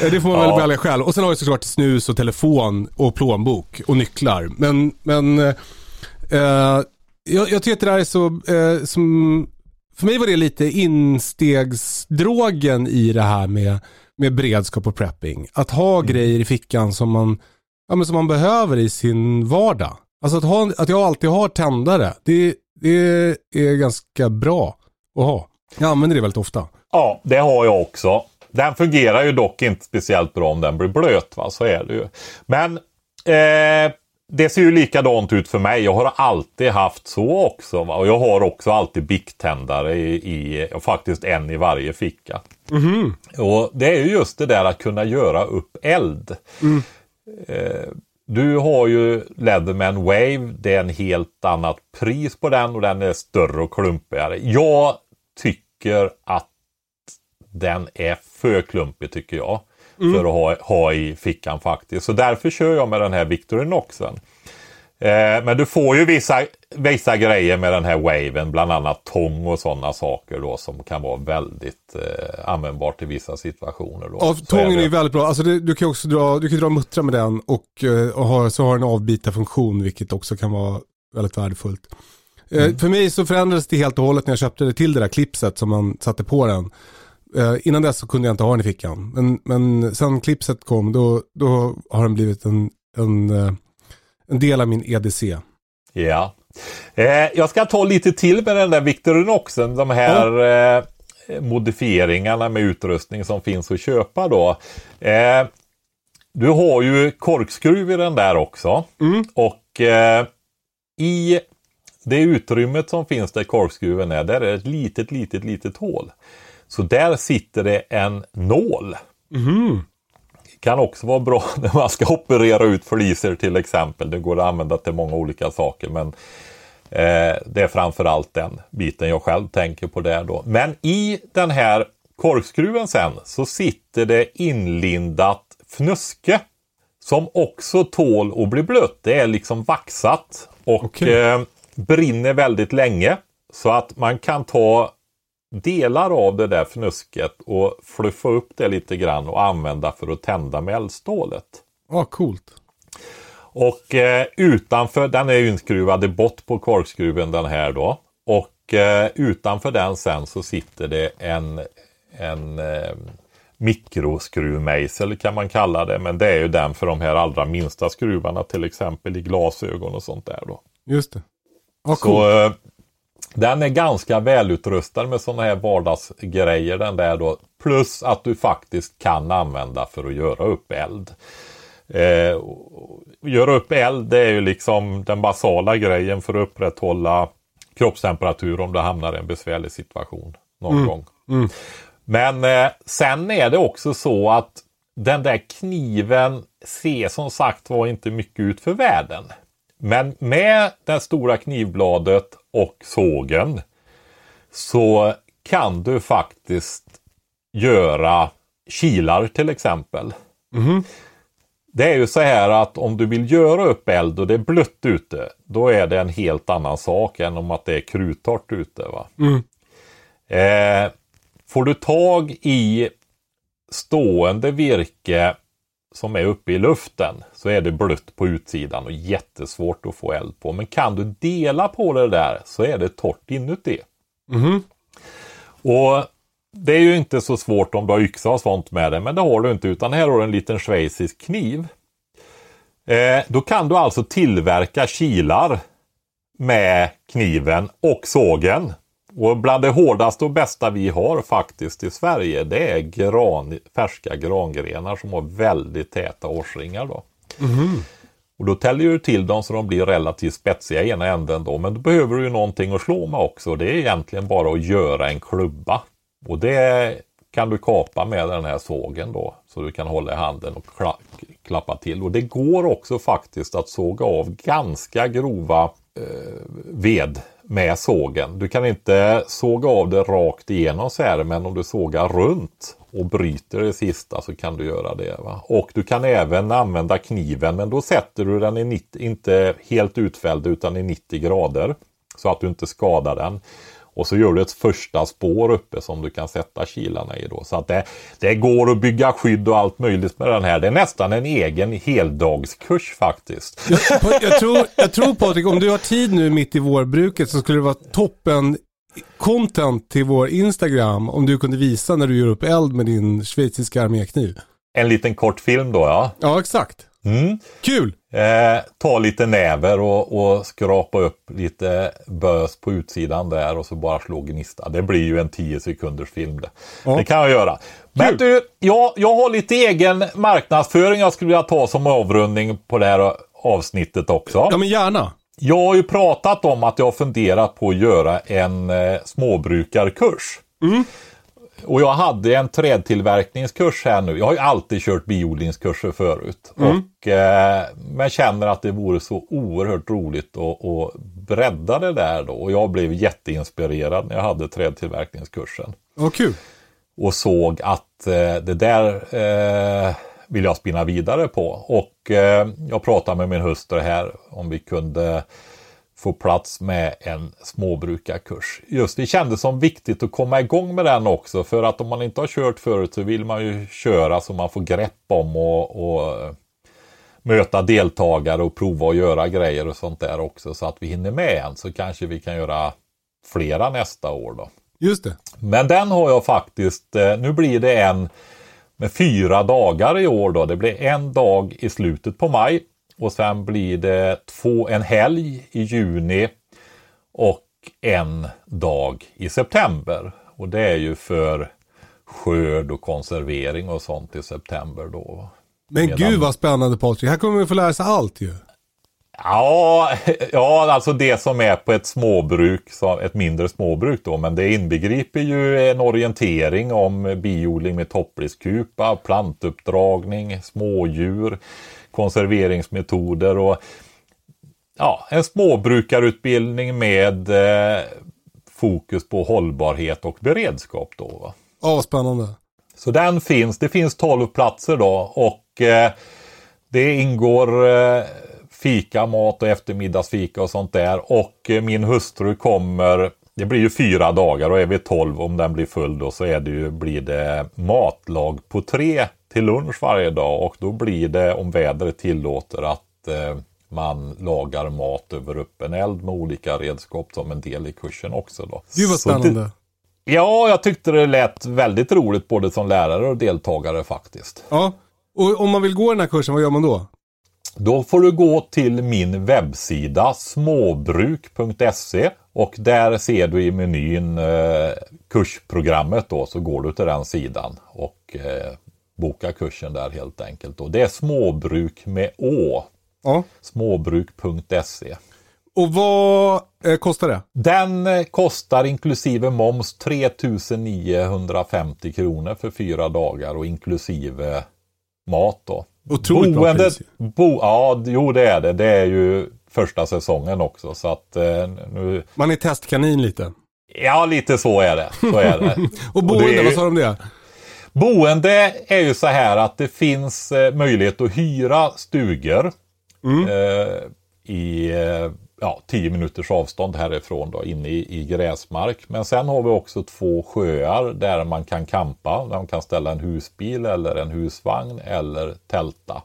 Eh, det får man Ja. väl välja själv. Och sen har jag såklart snus och telefon och plånbok och nycklar. Men, men eh, jag, jag tycker att det där är så, eh, som, för mig var det lite instegsdrogen i det här med, med beredskap och prepping. Att ha grejer i fickan som man, ja, men som man behöver i sin vardag. Alltså att, ha, att jag alltid har tändare, det, det är ganska bra att ha. Jag använder det väldigt ofta. Ja, det har jag också. Den fungerar ju dock inte speciellt bra om den blir blöt. Va? Så är det ju. Men eh, det ser ju likadant ut för mig. Jag har alltid haft så också. Och jag har också alltid biktändare i, i faktiskt en i varje ficka. Och det är ju just det där att kunna göra upp eld. Eh, du har ju Leatherman Wave. Det är en helt annat pris på den och den är större och klumpigare. Jag tycker att den är för klumpig tycker jag. För att ha, ha i fickan faktiskt. Så därför kör jag med den här Victorinoxen. Eh, men du får ju vissa, vissa grejer med den här waven, bland annat tång och sådana saker då som kan vara väldigt eh, användbart i vissa situationer. Då. Ja, tången är det- ju väldigt bra. Alltså det, du kan också dra, du kan dra muttra med den och, eh, och ha, så har den avbitarfunktion vilket också kan vara väldigt värdefullt. Eh, För mig så förändrades det helt och hållet när jag köpte det till det där klipset som man satte på den. Eh, innan dess så kunde jag inte ha den i fickan. Men, men sen klipset kom då, då har den blivit en, en, eh, en del av min EDC. Ja, Eh, jag ska ta lite till med den där Victorinoxen. De här eh, modifieringarna med utrustning som finns att köpa då. Eh, du har ju korkskruv i den där också. Och eh, i det utrymmet som finns där korkskruven är, där är ett litet, litet, litet hål. Så där sitter det en nål. Kan också vara bra när man ska operera ut fliser till exempel. Det går att använda till många olika saker men eh, det är framförallt den biten jag själv tänker på där då. Men i den här korkskruven sen så sitter det inlindat fnuske som också tål att bli blött. Det är liksom vaxat och Okej. eh, brinner väldigt länge. Så att man kan ta delar av det där fnusket och fluffa upp det lite grann och använda för att tända med eldstålet. Ja, coolt. Och eh, utanför, den är ju inskruvad i bott på korkskruven den här då. Och eh, utanför den sen så sitter det en, en eh, mikroskruvmejsel kan man kalla det. Men det är ju den för de här allra minsta skruvarna till exempel i glasögon och sånt där då. Just det. Ja, Så eh, den är ganska välutrustad med sådana här vardagsgrejer den där då. Plus att du faktiskt kan använda för att göra upp eld. Eh, göra upp eld det är ju liksom den basala grejen för att upprätthålla kroppstemperatur om du hamnar i en besvärlig situation någon gång. Men eh, sen är det också så att den där kniven ser som sagt var inte mycket ut för världen. Men med det stora knivbladet och sågen så kan du faktiskt göra kilar till exempel. Det är ju så här att om du vill göra upp eld och det är blött ute, då är det en helt annan sak än om att det är kruttorrt ute. Va? Eh, får du tag i stående virke som är uppe i luften så är det blött på utsidan och jättesvårt att få eld på. Men kan du dela på det där så är det torrt inuti. Och det är ju inte så svårt om du har yxa och sånt med det, men det har du inte utan här har du en liten schweizisk kniv. Eh, då kan du alltså tillverka kilar med kniven och sågen. Och bland det hårdaste och bästa vi har faktiskt i Sverige det är gran, färska grangrenar som har väldigt täta årsringar. Då. Och då täljer du till dem så de blir relativt spetsiga i ena änden då. Men då behöver du ju någonting att slå med också. Det är egentligen bara att göra en klubba. Och det kan du kapa med den här sågen då. Så du kan hålla i handen och kla klappa till. Och det går också faktiskt att såga av ganska grova eh, ved med sågen. Du kan inte såga av det rakt igenom så här, men om du sågar runt och bryter det sista så kan du göra det. Va? Och du kan även använda kniven, men då sätter du den i 90, inte helt utfälld utan i 90 grader. Så att du inte skadar den. Och så gör du ett första spår uppe som du kan sätta kilarna i då. Så att det, det går att bygga skydd och allt möjligt med den här. Det är nästan en egen heldagskurs faktiskt. Jag, jag, tror, jag tror Patrik, om du har tid nu mitt i vårbruket så skulle det vara toppen content till vår Instagram om du kunde visa när du gör upp eld med din schweiziska armékniv. En liten kort film då ja. Ja, exakt. Mm. Kul! Eh, ta lite näver och, och skrapa upp lite bös på utsidan där och så bara slå gnista. Det blir ju en 10 sekunders film det. Ja. Det kan jag göra. Men Kul. du, jag, jag har lite egen marknadsföring jag skulle vilja ta som avrundning på det här avsnittet också. Ja, men gärna. Jag har ju pratat om att jag har funderat på att göra en eh, småbrukarkurs. Och jag hade en trädtillverkningskurs här nu. Jag har ju alltid kört biodlingskurser förut. Och, eh, men känner att det vore så oerhört roligt att, att bredda det där då. Och jag blev jätteinspirerad när jag hade trädtillverkningskursen. Ja, kul. Och såg att eh, det där eh, vill jag spinna vidare på. Och eh, jag pratade med min hustru här om vi kunde få plats med en småbrukarkurs. Just det kändes som viktigt att komma igång med den också. För att om man inte har kört förut så vill man ju köra så man får grepp om och, och eh, möta deltagare och prova att göra grejer och sånt där också. Så att vi hinner med en så kanske vi kan göra flera nästa år då. Just det. Men den har jag faktiskt, eh, nu blir det en med fyra dagar i år då. Det blir en dag i slutet på maj och sen blir det två, en helg i juni och en dag i september. Och det är ju för skörd och konservering och sånt i september då. Men Medan- gud vad spännande Patrik. Här kommer vi få lära sig allt ju. Ja, ja, alltså det som är på ett småbruk, ett mindre småbruk då, men det inbegriper ju en orientering om biodling med topriskupa, plantuppdragning, smådjur, konserveringsmetoder och ja, en småbrukarutbildning med eh, fokus på hållbarhet och beredskap då. Va? Ja, vad spännande. Så den finns, det finns 12 platser då och eh, det ingår eh, fika, mat och eftermiddagsfika och sånt där. Och eh, min hustru kommer, det blir ju fyra dagar och är vi 12 om den blir full då så är det ju, blir det matlag på tre till lunch varje dag och då blir det om vädret tillåter att eh, man lagar mat över öppen eld med olika redskap som en del i kursen också. Då. Gud vad spännande. Ja, jag tyckte det lät väldigt roligt både som lärare och deltagare faktiskt. Ja. Och om man vill gå den här kursen, vad gör man då? Då får du gå till min webbsida småbruk.se och där ser du i menyn eh, kursprogrammet då så går du till den sidan och eh, bokar kursen där helt enkelt. Och det är småbruk med å. Ja. Småbruk.se. Och vad eh, kostar det? Den eh, kostar inklusive moms 3950 kronor för fyra dagar och inklusive mat då. Otroligt bra pris ju. bo, Ja, jo det är det. Det är ju första säsongen också så att eh, nu... Man är testkanin lite. Ja, lite så är det. Så är det. Och det boende, är ju- vad sa de om det? Boende är ju så här att det finns eh, möjlighet att hyra stugor eh, i eh, ja, 10 minuters avstånd härifrån då, inne i, i gräsmark. Men sen har vi också två sjöar där man kan campa. Där man kan ställa en husbil eller en husvagn eller tälta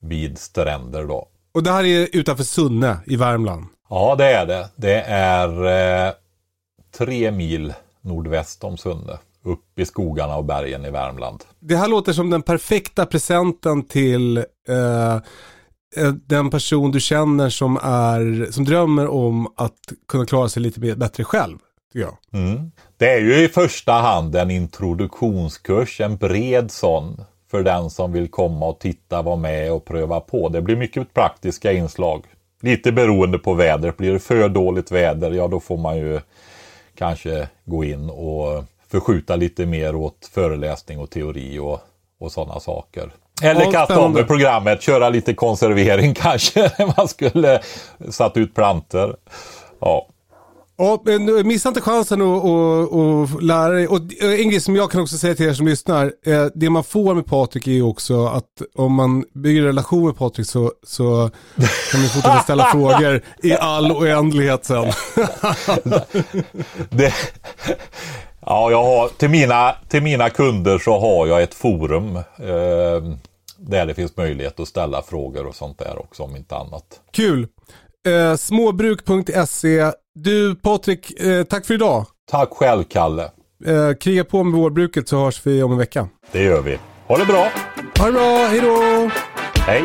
vid stränder då. Och det här är utanför Sunne i Värmland. Ja, det är det. Det är eh, tre mil nordväst om Sunne. Upp i skogarna och bergen i Värmland. Det här låter som den perfekta presenten till eh, Eh, den person du känner som, är, som drömmer om att kunna klara sig lite bättre själv. Ja. Mm. Det är ju i första hand en introduktionskurs, en bred sån. För den som vill komma och titta, vara med och pröva på. Det blir mycket praktiska inslag. Lite beroende på vädret. Blir det för dåligt väder, ja då får man ju kanske gå in och förskjuta lite mer åt föreläsning och teori och, och sådana saker. Eller Ja, kasta om programmet, köra lite konservering kanske. när Man skulle satt ut plantor. Ja. Ja, men missa inte chansen att att- att lära dig. Och eh, en grej som jag kan också säga till er som lyssnar. eh, Det man får med Patrik är ju också att om man bygger relation med Patrik så, så kan ni fortsätta ställa frågor i all oändlighet sen. Det, ja, jag har, till, mina, till mina kunder så har jag ett forum eh, där det finns möjlighet att ställa frågor och sånt där också om inte annat. Kul. Eh, småbruk.se. Du Patrik, eh, tack för idag. Tack själv Kalle. Eh, kriga på med vårbruket så hörs vi om en vecka. Det gör vi. Ha det bra. Ha det bra, hej då! Hej.